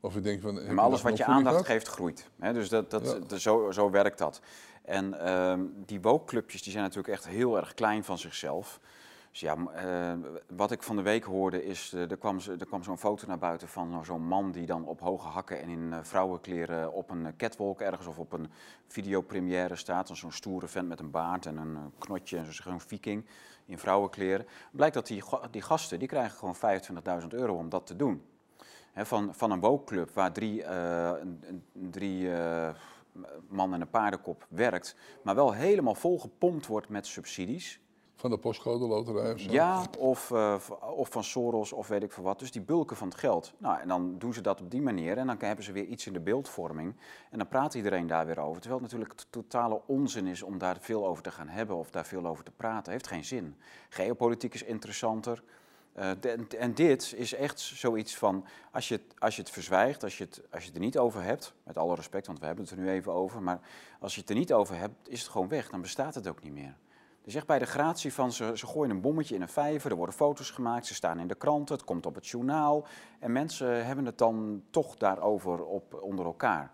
Of van. maar alles wat je aandacht geeft, groeit. Dus dat, dat, Ja. zo, zo werkt dat. En ehm, die woke-clubjes die zijn natuurlijk echt heel erg klein van zichzelf. Dus ja, eh, wat ik van de week hoorde is, eh, er kwam, er kwam zo'n foto naar buiten van zo'n man die dan op hoge hakken en in eh, vrouwenkleren op een eh, catwalk ergens of op een videopremière staat. Zo'n stoere vent met een baard en een eh, knotje en zo- zo'n viking in vrouwenkleren. Blijkt dat die, die gasten, die krijgen gewoon 25.000 euro om dat te doen. Hè, van, van een woke-club waar drie, eh, een, drie eh, man en een paardenkop werkt, maar wel helemaal volgepompt wordt met subsidies. Van de postcode loterij of zo. Ja, of, eh, of van Soros of weet ik veel wat. Dus die bulken van het geld. Nou, en dan doen ze dat op die manier en dan hebben ze weer iets in de beeldvorming. En dan praat iedereen daar weer over. Terwijl het natuurlijk totale onzin is om daar veel over te gaan hebben of daar veel over te praten. Heeft geen zin. Geopolitiek is interessanter. Eh, en- dit is echt zoiets van, als je, als je het verzwijgt, als je het, als je het er niet over hebt, met alle respect, want we hebben het er nu even over, maar als je het er niet over hebt, is het gewoon weg, dan bestaat het ook niet meer. Dus echt bij de gratie van ze, ze gooien een bommetje in een vijver, er worden foto's gemaakt, ze staan in de kranten, het komt op het journaal. En mensen hebben het dan toch daarover op, onder elkaar.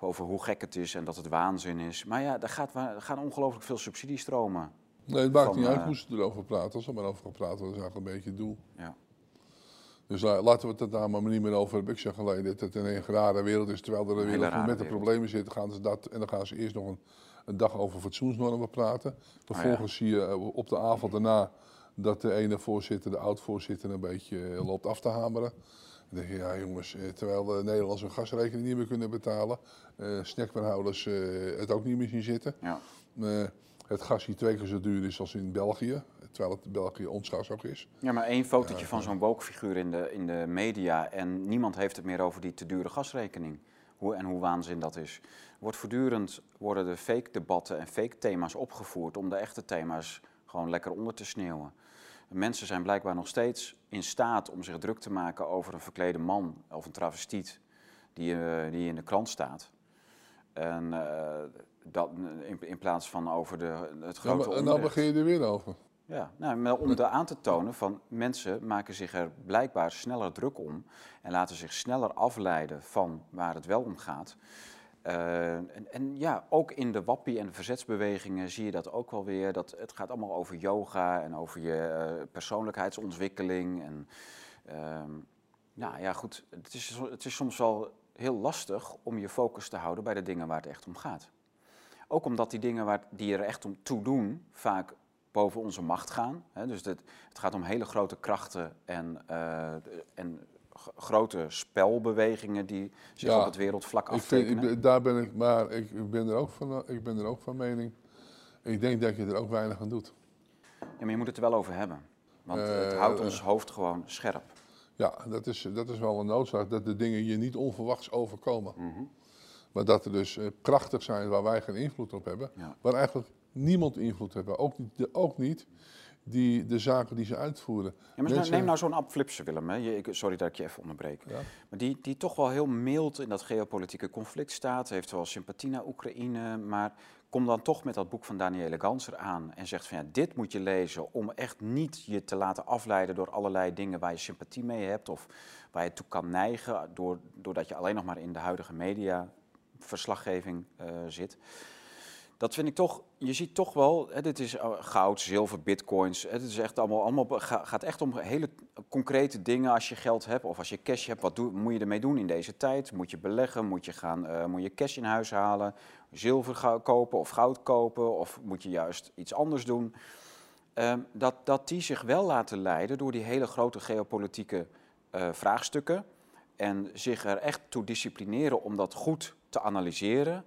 Over hoe gek het is en dat het waanzin is. Maar ja, er, gaat, er gaan ongelooflijk veel subsidiestromen. Nee, het maakt Van, niet uit eh, hoe ze erover praten. Als er maar over gepraat wordt, is eigenlijk een beetje het doel. Ja. Dus la- laten we het daar maar niet meer over hebben. Ik zeg alleen dat het een rare wereld is. Terwijl er een wereld met de problemen zit, gaan ze dat. En dan gaan ze eerst nog een, een dag over fatsoensnormen praten. Vervolgens zie je eh, op de avond daarna dat de ene voorzitter, de oud-voorzitter, een beetje eh, loopt af te hameren. Dan denk je, ja jongens, eh, terwijl de Nederlanders hun gasrekening niet meer kunnen betalen, eh, het ook niet meer zien zitten. Ja. Het gas hier twee keer zo duur is als in België, terwijl het België ons gas ook is. ja, maar één fotootje van zo'n woke-figuur in de, in de media en niemand heeft het meer over die te dure gasrekening. Hoe, en hoe waanzin dat is. Wordt voortdurend worden de fake debatten en fake thema's opgevoerd om de echte thema's gewoon lekker onder te sneeuwen. Mensen zijn blijkbaar nog steeds in staat om zich druk te maken over een verklede man of een travestiet die, uh, die in de krant staat. En uh, dat, in, in, plaats van over de, het grote En dan begin je er weer over. Ja, nou, om er aan te tonen van mensen maken zich er blijkbaar sneller druk om en laten zich sneller afleiden van waar het wel om gaat. Uh, en, en, ja, ook in de wappie- en verzetsbewegingen zie je dat ook wel weer. Dat het gaat allemaal over yoga en over je uh, persoonlijkheidsontwikkeling. En, uh, nou ja, goed, het is, het is soms wel heel lastig om je focus te houden bij de dingen waar het echt om gaat. Ook omdat die dingen waar, die er echt om toe doen vaak boven onze macht gaan. Hè? Dus het, het gaat om hele grote krachten en, uh, en grote spelbewegingen die zich ja, op het wereldvlak aftekenen. Ik vind, daar ben ik, maar ik ben, er ook van, ik ben er ook van mening. Ik denk dat je er ook weinig aan doet. Ja, maar je moet het er wel over hebben. Want uh, het houdt ons hoofd gewoon scherp. Ja, dat is, dat is wel een noodzaak, dat de dingen je niet onverwachts overkomen. Mm -hmm. Maar dat er dus uh, krachtig zijn waar wij geen invloed op hebben. Ja. Waar eigenlijk niemand invloed hebben. Ook niet, ook niet die, de zaken die ze uitvoeren. Ja, maar Mensen... Neem nou zo'n Ab Flipsen, Willem. Hè. Je, sorry dat ik je even onderbreek. Ja. Maar die, die toch wel heel mild in dat geopolitieke conflict staat. Heeft wel sympathie naar Oekraïne. Maar kom dan toch met dat boek van Daniele Ganser aan. En zegt van ja, dit moet je lezen om echt niet je te laten afleiden door allerlei dingen waar je sympathie mee hebt. Of waar je toe kan neigen. Door, doordat je alleen nog maar in de huidige media verslaggeving uh, zit dat vind ik toch, je ziet toch wel, hè, dit is goud, zilver, bitcoins. Het is echt allemaal, allemaal gaat echt om hele concrete dingen als je geld hebt of als je cash hebt. Wat doe, moet je ermee doen in deze tijd? Moet je beleggen? Moet je, gaan, uh, moet je cash in huis halen? Zilver kopen of goud kopen? Of moet je juist iets anders doen? Uh, dat, dat die zich wel laten leiden door die hele grote geopolitieke uh, vraagstukken. En zich er echt toe disciplineren om dat goed te analyseren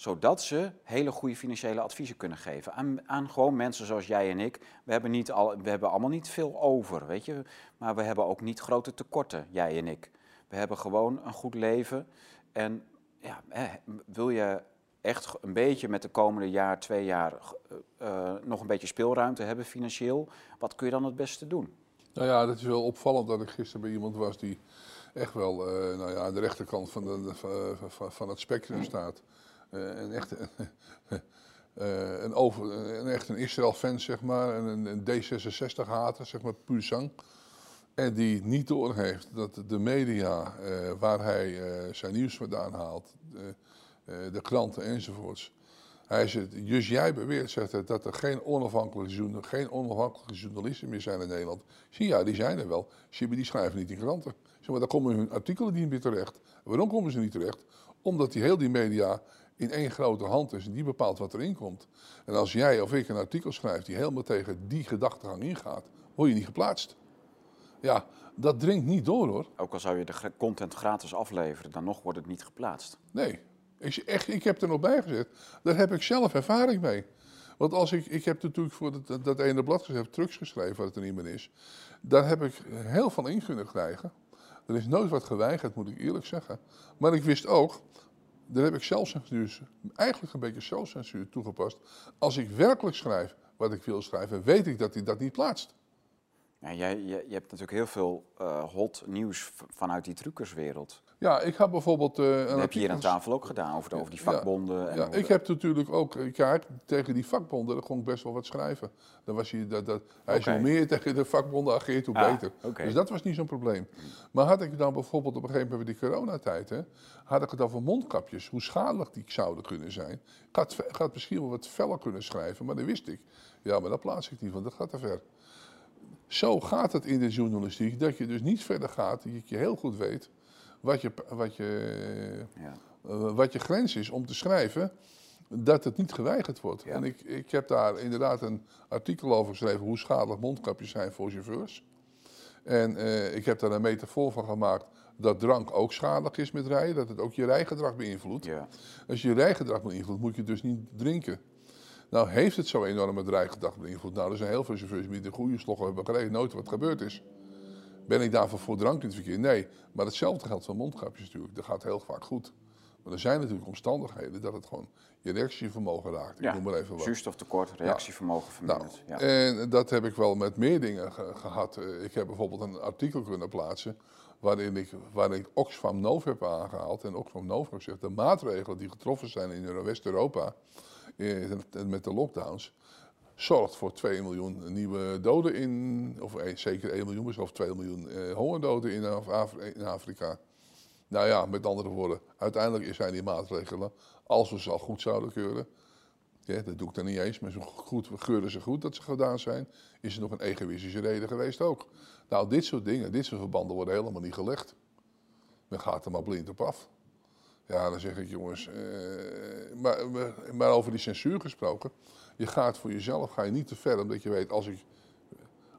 zodat ze hele goede financiële adviezen kunnen geven aan, aan gewoon mensen zoals jij en ik. We hebben, niet al, we hebben allemaal niet veel over, weet je. Maar we hebben ook niet grote tekorten, jij en ik. We hebben gewoon een goed leven. En ja, wil je echt een beetje met de komende jaar, twee jaar uh, nog een beetje speelruimte hebben financieel, wat kun je dan het beste doen? Nou ja, dat is wel opvallend dat ik gisteren bij iemand was die echt wel uh, nou ja, aan de rechterkant van, de, van het spectrum staat. Eh, een echt een, over, een, Israël-fan, zeg maar, een, een D66-hater, zeg maar, puur zang. En die niet doorheeft dat de media uh, waar hij zijn nieuws vandaan haalt, de kranten enzovoorts. Hij zegt, dus jij beweert, zegt hij, dat er geen onafhankelijke, geen onafhankelijke journalisten meer zijn in Nederland. Zie ja, die zijn er wel. Zie die schrijven niet in kranten. Zeg maar, daar komen hun artikelen niet meer terecht. Waarom komen ze niet terecht? Omdat die heel die media in één grote hand is en die bepaalt wat erin komt. En als jij of ik een artikel schrijft die helemaal tegen die gedachtegang ingaat, word je niet geplaatst. Ja, dat dringt niet door hoor. Ook al zou je de content gratis afleveren, dan nog wordt het niet geplaatst. Nee, ik, echt, ik heb er nog bij gezet. Daar heb ik zelf ervaring mee. Want als ik, ik heb natuurlijk voor dat, dat ene blad gezegd, trucks geschreven, wat het er niet meer is. Daar heb ik heel veel in kunnen krijgen. Er is nooit wat geweigerd, moet ik eerlijk zeggen. Maar ik wist ook, daar heb ik zelfcensuur, eigenlijk een beetje zelfcensuur toegepast. Als ik werkelijk schrijf wat ik wil schrijven, weet ik dat hij dat niet plaatst. Jij, je, je, hebt natuurlijk heel veel uh, hot nieuws vanuit die truckerswereld. Ja, ik heb bijvoorbeeld... Uh, dat heb je hier aan tafel ook gedaan, over, de, over die vakbonden. Ja, en ja ik heb natuurlijk ook... Kijk, tegen die vakbonden, daar kon ik best wel wat schrijven. Dan was hij, dat, dat, hij okay. hoe meer tegen de vakbonden ageert, hoe ah, beter. Okay. Dus dat was niet zo'n probleem. Maar had ik dan bijvoorbeeld op een gegeven moment bij die coronatijd... Hè, had ik het over mondkapjes, hoe schadelijk die zouden kunnen zijn. Ik had, ik had misschien wel wat feller kunnen schrijven, maar dat wist ik. Ja, maar dat plaats ik niet, want dat gaat te ver. Zo gaat het in de journalistiek, dat je dus niet verder gaat, dat je heel goed weet wat je, wat je, ja. uh, wat je grens is om te schrijven, dat het niet geweigerd wordt. Ja. En ik, ik heb daar inderdaad een artikel over geschreven, hoe schadelijk mondkapjes zijn voor chauffeurs. En uh, ik heb daar een metafoor van gemaakt dat drank ook schadelijk is met rijden, dat het ook je rijgedrag beïnvloedt. Ja. Als je je rijgedrag beïnvloedt, moet je dus niet drinken. Nou heeft het zo enorm het rijgedrag beïnvloed. Nou, er zijn heel veel chauffeurs die de goede sloggen hebben gereden, nooit wat gebeurd is. Ben ik daarvoor voor drank in het verkeer? Nee. Maar hetzelfde geldt voor mondkapjes natuurlijk. Dat gaat heel vaak goed. Maar er zijn natuurlijk omstandigheden dat het gewoon je reactievermogen raakt. Ik Ja, noem maar even wat. Zuurstoftekort, reactievermogen Nou, verminderd. ja. En dat heb ik wel met meer dingen ge- gehad. Eh, Ik heb bijvoorbeeld een artikel kunnen plaatsen waarin ik, waarin ik Oxfam Novib heb aangehaald. En Oxfam Novib gezegd, de maatregelen die getroffen zijn in Euro- West-Europa eh, met de lockdowns, zorgt voor 2 miljoen nieuwe doden in, of eh, zeker 1 miljoen, of 2 miljoen eh, hongerdoden in, in Afrika. Nou ja, met andere woorden, uiteindelijk zijn die maatregelen, als we ze al goed zouden keuren, dat doe ik dan niet eens, maar zo goed, we keuren ze goed dat ze gedaan zijn, is er nog een egoïstische reden geweest ook. Nou, dit soort dingen, dit soort verbanden worden helemaal niet gelegd. Men gaat er maar blind op af. Ja, dan zeg ik jongens, eh, maar- maar over die censuur gesproken, je gaat voor jezelf, ga je niet te ver, omdat je weet, als ik,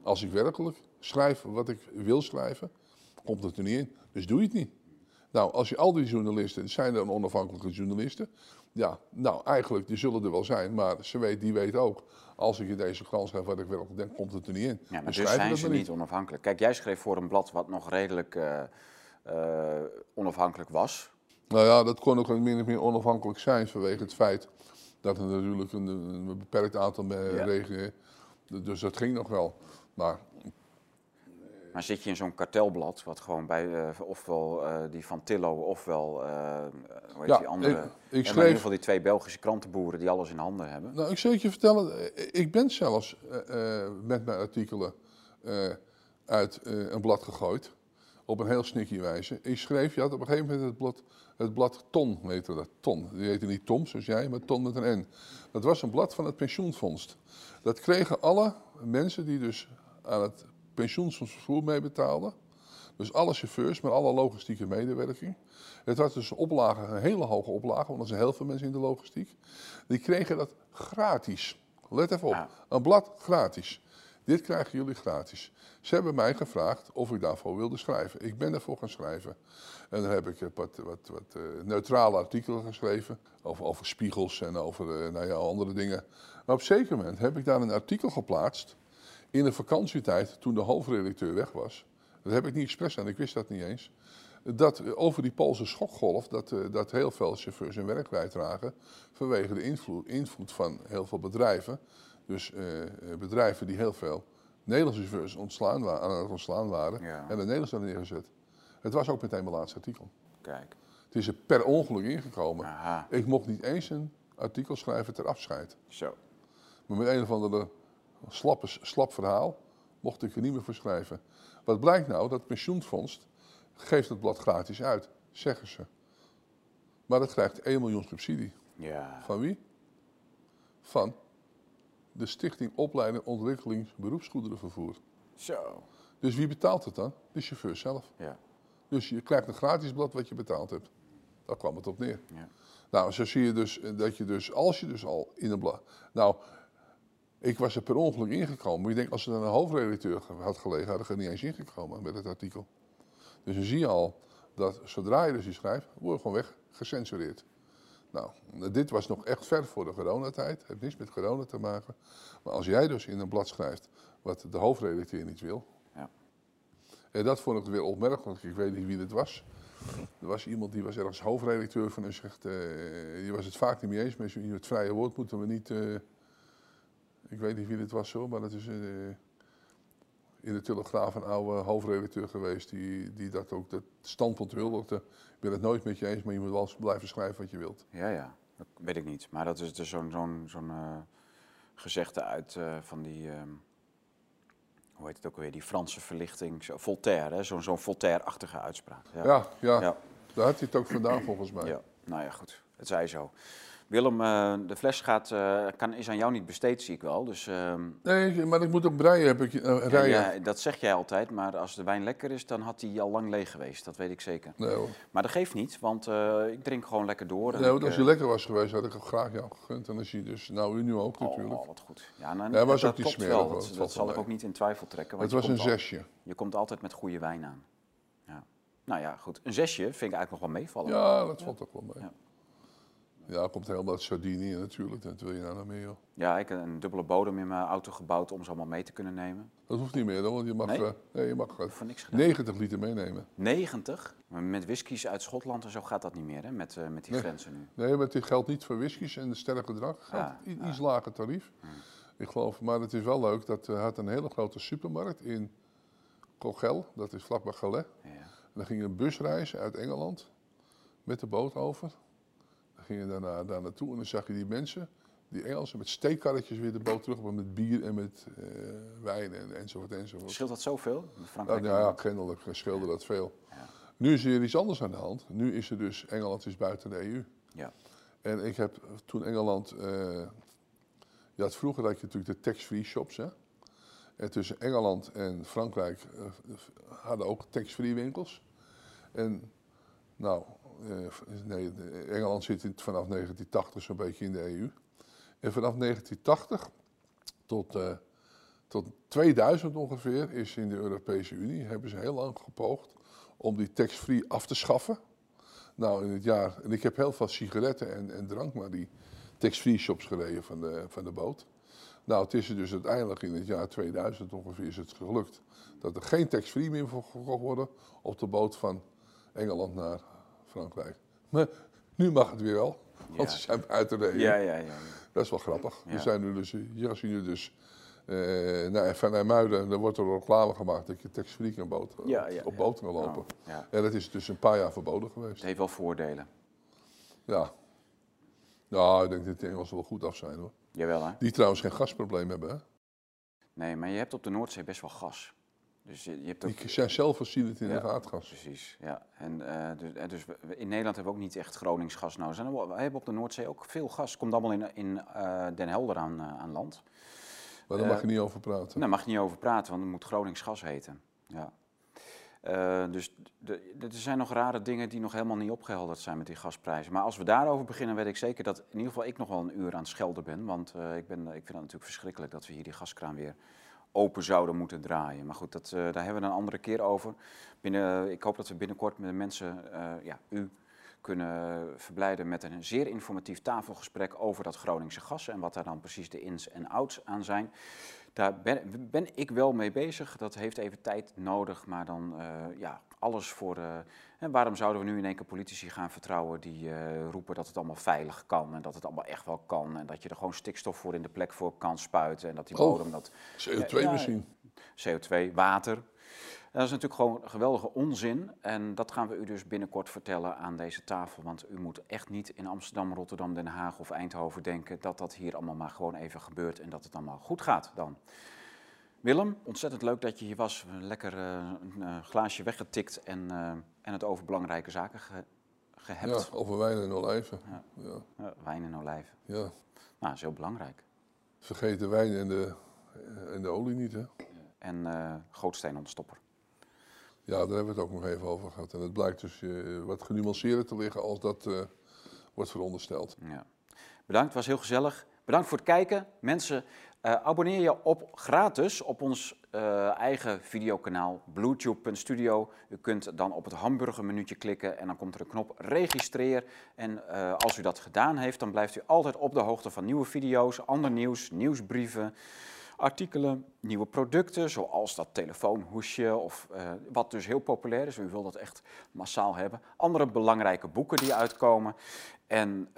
als ik werkelijk schrijf wat ik wil schrijven, komt het er niet in. Dus doe je het niet. Nou, als je al die journalisten, zijn er onafhankelijke journalisten? Ja, nou eigenlijk, die zullen er wel zijn, maar ze weet, die weet ook, als ik je deze kans geef wat ik werkelijk denk, komt het er niet in. Ja, maar Dus dus schrijf zijn ze niet onafhankelijk. Kijk, jij schreef voor een blad wat nog redelijk eh, eh, onafhankelijk was. Nou ja, dat kon ook min of meer onafhankelijk zijn vanwege het feit dat er natuurlijk een, een beperkt aantal Ja. regio's, dus dat ging nog wel. Maar Maar zit je in zo'n kartelblad, wat gewoon bij, eh, ofwel eh, die van Tillo, ofwel, eh, hoe heet Ja, die andere? ik- ik Ja, maar in ieder geval die twee Belgische krantenboeren die alles in handen hebben. Nou, ik zal je vertellen, ik ben zelfs met mijn artikelen uit een blad gegooid. Op een heel sneaky wijze. Ik schreef, je had op een gegeven moment het blad, het blad Ton, heette dat. Ton. Die heette niet Tom, zoals jij, maar Ton met een N. Dat was een blad van het pensioenfonds. Dat kregen alle mensen die dus aan het pensioenfonds vervoer mee betaalden. Dus alle chauffeurs met alle logistieke medewerking. Het was dus een oplage, een hele hoge oplage, want er zijn heel veel mensen in de logistiek. Die kregen dat gratis. Let even op, Ja. een blad gratis. Dit krijgen jullie gratis. Ze hebben mij gevraagd of ik daarvoor wilde schrijven. Ik ben daarvoor gaan schrijven. En dan heb ik eh, wat, wat, wat eh, neutrale artikelen geschreven. Over, over spiegels en over eh, nou ja, andere dingen. Maar op zeker moment heb ik daar een artikel geplaatst. In de vakantietijd, toen de hoofdredacteur weg was. Dat heb ik niet expres aan, ik wist dat niet eens. Dat over die Poolse schokgolf, dat, dat heel veel chauffeurs hun werk kwijtragen. Vanwege de invloed, invloed van heel veel bedrijven. Dus eh, eh, bedrijven die heel veel Nederlandse chauffeurs ontslaan aan het ontslaan waren. Ja. En de Nederlanders hadden neergezet. Het was ook meteen mijn laatste artikel. Kijk, Het is er per ongeluk ingekomen. aha, Ik mocht niet eens een artikel schrijven ter afscheid. zo. Maar met een of andere slappe, slap verhaal mocht ik er niet meer voor schrijven. Wat blijkt nou? Dat pensioenfonds geeft het blad gratis uit, zeggen ze. Maar dat krijgt 1 miljoen subsidie. Ja, Van wie? Van de Stichting Opleiding Ontwikkeling Beroepsgoederenvervoer. zo. Dus wie betaalt het dan? De chauffeur zelf. Ja, Dus je krijgt een gratis blad wat je betaald hebt. Daar kwam het op neer. ja. Nou, zo zie je dus eh, dat je dus, als je dus al in een blad... Nou, ik was er per ongeluk ingekomen. Maar ik denk, als er dan een hoofdredacteur had gelegen, had ik er niet eens ingekomen met het artikel. Dus dan zie je al dat zodra je dus iets schrijft, word je gewoon weg gecensureerd. Nou, dit was nog echt ver voor de coronatijd. Heeft niks met corona te maken. Maar als jij dus in een blad schrijft wat de hoofdredacteur niet wil. Ja. En dat vond ik weer opmerkelijk. Ik weet niet wie dit was. Er was iemand die was ergens hoofdredacteur van en zegt, eh, die was het vaak niet mee eens. Met het vrije woord moeten we niet. eh, ik weet niet wie dit was zo, maar dat is eh, in de Telegraaf een oude hoofdredacteur geweest die, die dat ook dat standpunt huldigde. Ik ben het nooit met je eens, maar je moet wel blijven schrijven wat je wilt. Ja, ja, dat weet ik niet. Maar dat is dus zo'n zo'n zo'n eh, gezegde uit eh, van die, ehm, hoe heet het ook alweer, die Franse verlichting, zo, Voltaire, hè? zo'n zo'n Voltaire-achtige uitspraak. Ja, ja, Ja. daar had hij het ook vandaan volgens mij. Ja, nou ja, goed. Het zij zo. Willem, eh, de fles gaat, eh, kan, is aan jou niet besteed, zie ik wel. Dus ehm, Nee, maar ik moet ook breien, heb ik, eh, rijden. ja, dat zeg jij altijd. Maar als de wijn lekker is, dan had hij al lang leeg geweest. Dat weet ik zeker. Nee hoor. Maar dat geeft niet, want ik drink gewoon lekker door. Nee, want als je lekker was geweest, had ik het graag jou gegund. En dan zie je dus, nou u nu ook natuurlijk. Oh, wat goed. Ja, nou, Ja, was dat ook smerig, wel. Dat, Het zal ik ook niet in twijfel trekken. het Want was je een al- zesje. je komt altijd met goede wijn aan. Ja. Nou ja, goed. Een zesje vind ik eigenlijk nog wel meevallen. Ja, dat valt ook wel mee. Ja. Ja, komt helemaal uit Sardinië natuurlijk. Dat wil je nou nog meer, joh. Ja, ik heb een dubbele bodem in mijn auto gebouwd om ze allemaal mee te kunnen nemen. Dat hoeft niet meer, dan, want je mag, Nee? eh, nee, je mag eh, Voor niks gedaan. 90 liter meenemen. 90? Maar met whiskies uit Schotland en zo gaat dat niet meer, hè? Met, eh, met die Nee. grenzen nu. Nee, maar dit geldt niet voor whiskies en de sterke drank. geldt Ah, i- iets lager tarief. Ik geloof, maar het is wel leuk. Dat eh, had een hele grote supermarkt in Cogel, dat is vlakbij Calais. Ja. En dan ging je een bus reizen uit Engeland met de boot over. Ging je daarna, daar naartoe en dan zag je die mensen, die Engelsen, met steekkarretjes weer de boot terug, maar met bier en met eh, wijn en, enzovoort enzovoort. Scheelt dat zoveel? Ja, Frankrijk nou ja, kennelijk scheelde dat veel. Nu is er iets anders aan de hand. Nu is er dus, Engeland is buiten de EU. Ja. En ik heb toen Engeland, eh, je had vroeger had je natuurlijk de tax-free shops, hè. En tussen Engeland en Frankrijk eh, hadden ook tax-free winkels. En nou, eh, nee, de- Engeland zit vanaf 1980 zo'n beetje in de EU. En vanaf 1980 tot, eh, tot 2000 ongeveer is in de Europese Unie, hebben ze heel lang gepoogd om die tax-free af te schaffen. Nou, in het jaar, en ik heb heel veel sigaretten en, en drank naar die tax-free shops gereden van de, van de boot. Nou, het is dus uiteindelijk in het jaar 2000 ongeveer is het gelukt dat er geen tax-free meer voor gekocht worden op de boot van Engeland naar Frankrijk. Maar nu mag het weer wel, want Ja. ze zijn buiten de EU. Ja, ja, ja. ja. Dat is wel grappig. Ja. We zijn nu dus, hier als je nu dus eh naar, van Nijmuiden, dan wordt er reclame gemaakt dat je tax-free kan boot, Ja, ja, op ja. boot kan lopen. Oh, ja. En dat is dus een paar jaar verboden Het geweest. heeft wel voordelen. Ja. Ja, ik denk dat de Engelsen wel goed af zijn hoor. Jawel, hè? Die trouwens geen gasprobleem hebben. Hè? Nee, maar je hebt op de Noordzee best wel gas. Dus je, je hebt ook... Die zijn zelfvoorzienend in Ja. de aardgas. Precies, ja. En eh, dus, dus we- in Nederland hebben we ook niet echt Gronings gas nodig. We hebben op de Noordzee ook veel gas. Het komt allemaal in, in eh, Den Helder aan, eh, aan land. Maar daar mag je niet over praten. Daar mag je niet over praten, want het moet Gronings gas heten. Ja. Dus er zijn nog rare dingen die nog helemaal niet opgehelderd zijn met die gasprijzen. Maar als we daarover beginnen, weet ik zeker dat in ieder geval ik nog wel een uur aan het schelden ben. Want ik, ben, ik vind het natuurlijk verschrikkelijk dat we hier die gaskraan weer open zouden moeten draaien. Maar goed, dat, eh, daar hebben we een andere keer over. Binnen, ik hoop dat we binnenkort met de mensen, eh, ja, u, kunnen verblijden met een zeer informatief tafelgesprek over dat Groningse gas en wat daar dan precies de ins en outs aan zijn. Daar ben, ik wel mee bezig. Dat heeft even tijd nodig, maar dan eh, ja, alles voor. eh, en waarom zouden we nu in één keer politici gaan vertrouwen die eh, roepen dat het allemaal veilig kan en dat het allemaal echt wel kan en dat je er gewoon stikstof voor in de plek voor kan spuiten en dat die Oh. bodem dat CO2 ja, misschien. CO2, water. Dat is natuurlijk gewoon geweldige onzin. En dat gaan we u dus binnenkort vertellen aan deze tafel. Want u moet echt niet in Amsterdam, Rotterdam, Den Haag of Eindhoven denken dat dat hier allemaal maar gewoon even gebeurt en dat het allemaal goed gaat dan. Willem, ontzettend leuk dat je hier was. Lekker eh, een eh, glaasje weggetikt en, eh, en het over belangrijke zaken ge, Ja, over wijn en olijven. Ja. Ja. Wijn en olijven. ja. Nou, dat is heel belangrijk. Vergeet de wijn en de, en de olie niet, hè? En eh gootsteen ontstopper. Ja, daar hebben we het ook nog even over gehad. En het blijkt dus wat genuanceerder te liggen als dat wordt verondersteld. Ja. Bedankt, het was heel gezellig. Bedankt voor het kijken. Mensen, eh, abonneer je op gratis op ons eh, eigen videokanaal bluetube.studio. U kunt dan op het hamburgermenuutje klikken en dan komt er een knop registreer. En eh, als u dat gedaan heeft, dan blijft u altijd op de hoogte van nieuwe video's, ander nieuws, nieuwsbrieven, artikelen, nieuwe producten, zoals dat telefoonhoesje, of wat dus heel populair is. U wil dat echt massaal hebben. Andere belangrijke boeken die uitkomen. En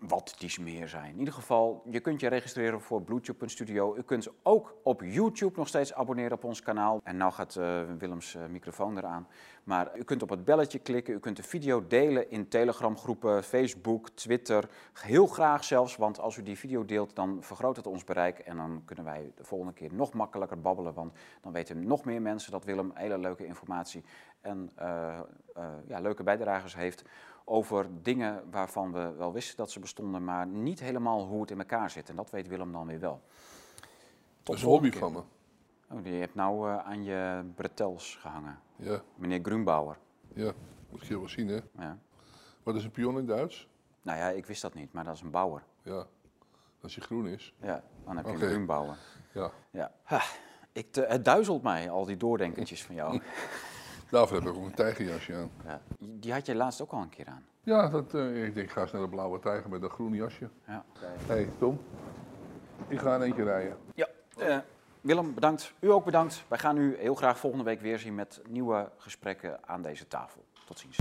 wat dies meer zijn. In ieder geval, je kunt je registreren voor Bluetooth.studio. U kunt ook op YouTube nog steeds abonneren op ons kanaal. En nou gaat eh, Willems eh, microfoon eraan. Maar u kunt op het belletje klikken. U kunt de video delen in Telegram groepen, Facebook, Twitter. Heel graag zelfs, want als u die video deelt, dan vergroot het ons bereik. En dan kunnen wij de volgende keer nog makkelijker babbelen. Want dan weten nog meer mensen dat Willem hele leuke informatie en eh, ja, leuke bijdragers heeft over dingen waarvan we wel wisten dat ze bestonden, maar niet helemaal hoe het in elkaar zit. En dat weet Willem dan weer wel. Dat is een hobby van me. Oh, die hebt nou eh, aan je bretels gehangen. Ja, Meneer Grunbauer. ja. Moet je wel zien, hè? Ja. Wat is een pion in Duits? Nou ja, ik wist dat niet, maar dat is een bouwer. Ja, als hij groen is. Ja, dan heb je een Grunbauer. Ja. Ja. Ha, ik, te- het duizelt mij, al die doordenkertjes van jou. Daarvoor heb ik ook een tijgerjasje aan. Ja. Die had je laatst ook al een keer aan. Ja, dat, eh, ik denk, ik ga eens naar de blauwe tijger met een groen jasje. Ja. Hé, hey, Tom. Ik ga in eentje rijden. Ja, eh, Willem, bedankt. U ook bedankt. Wij gaan u heel graag volgende week weer zien met nieuwe gesprekken aan deze tafel. Tot ziens.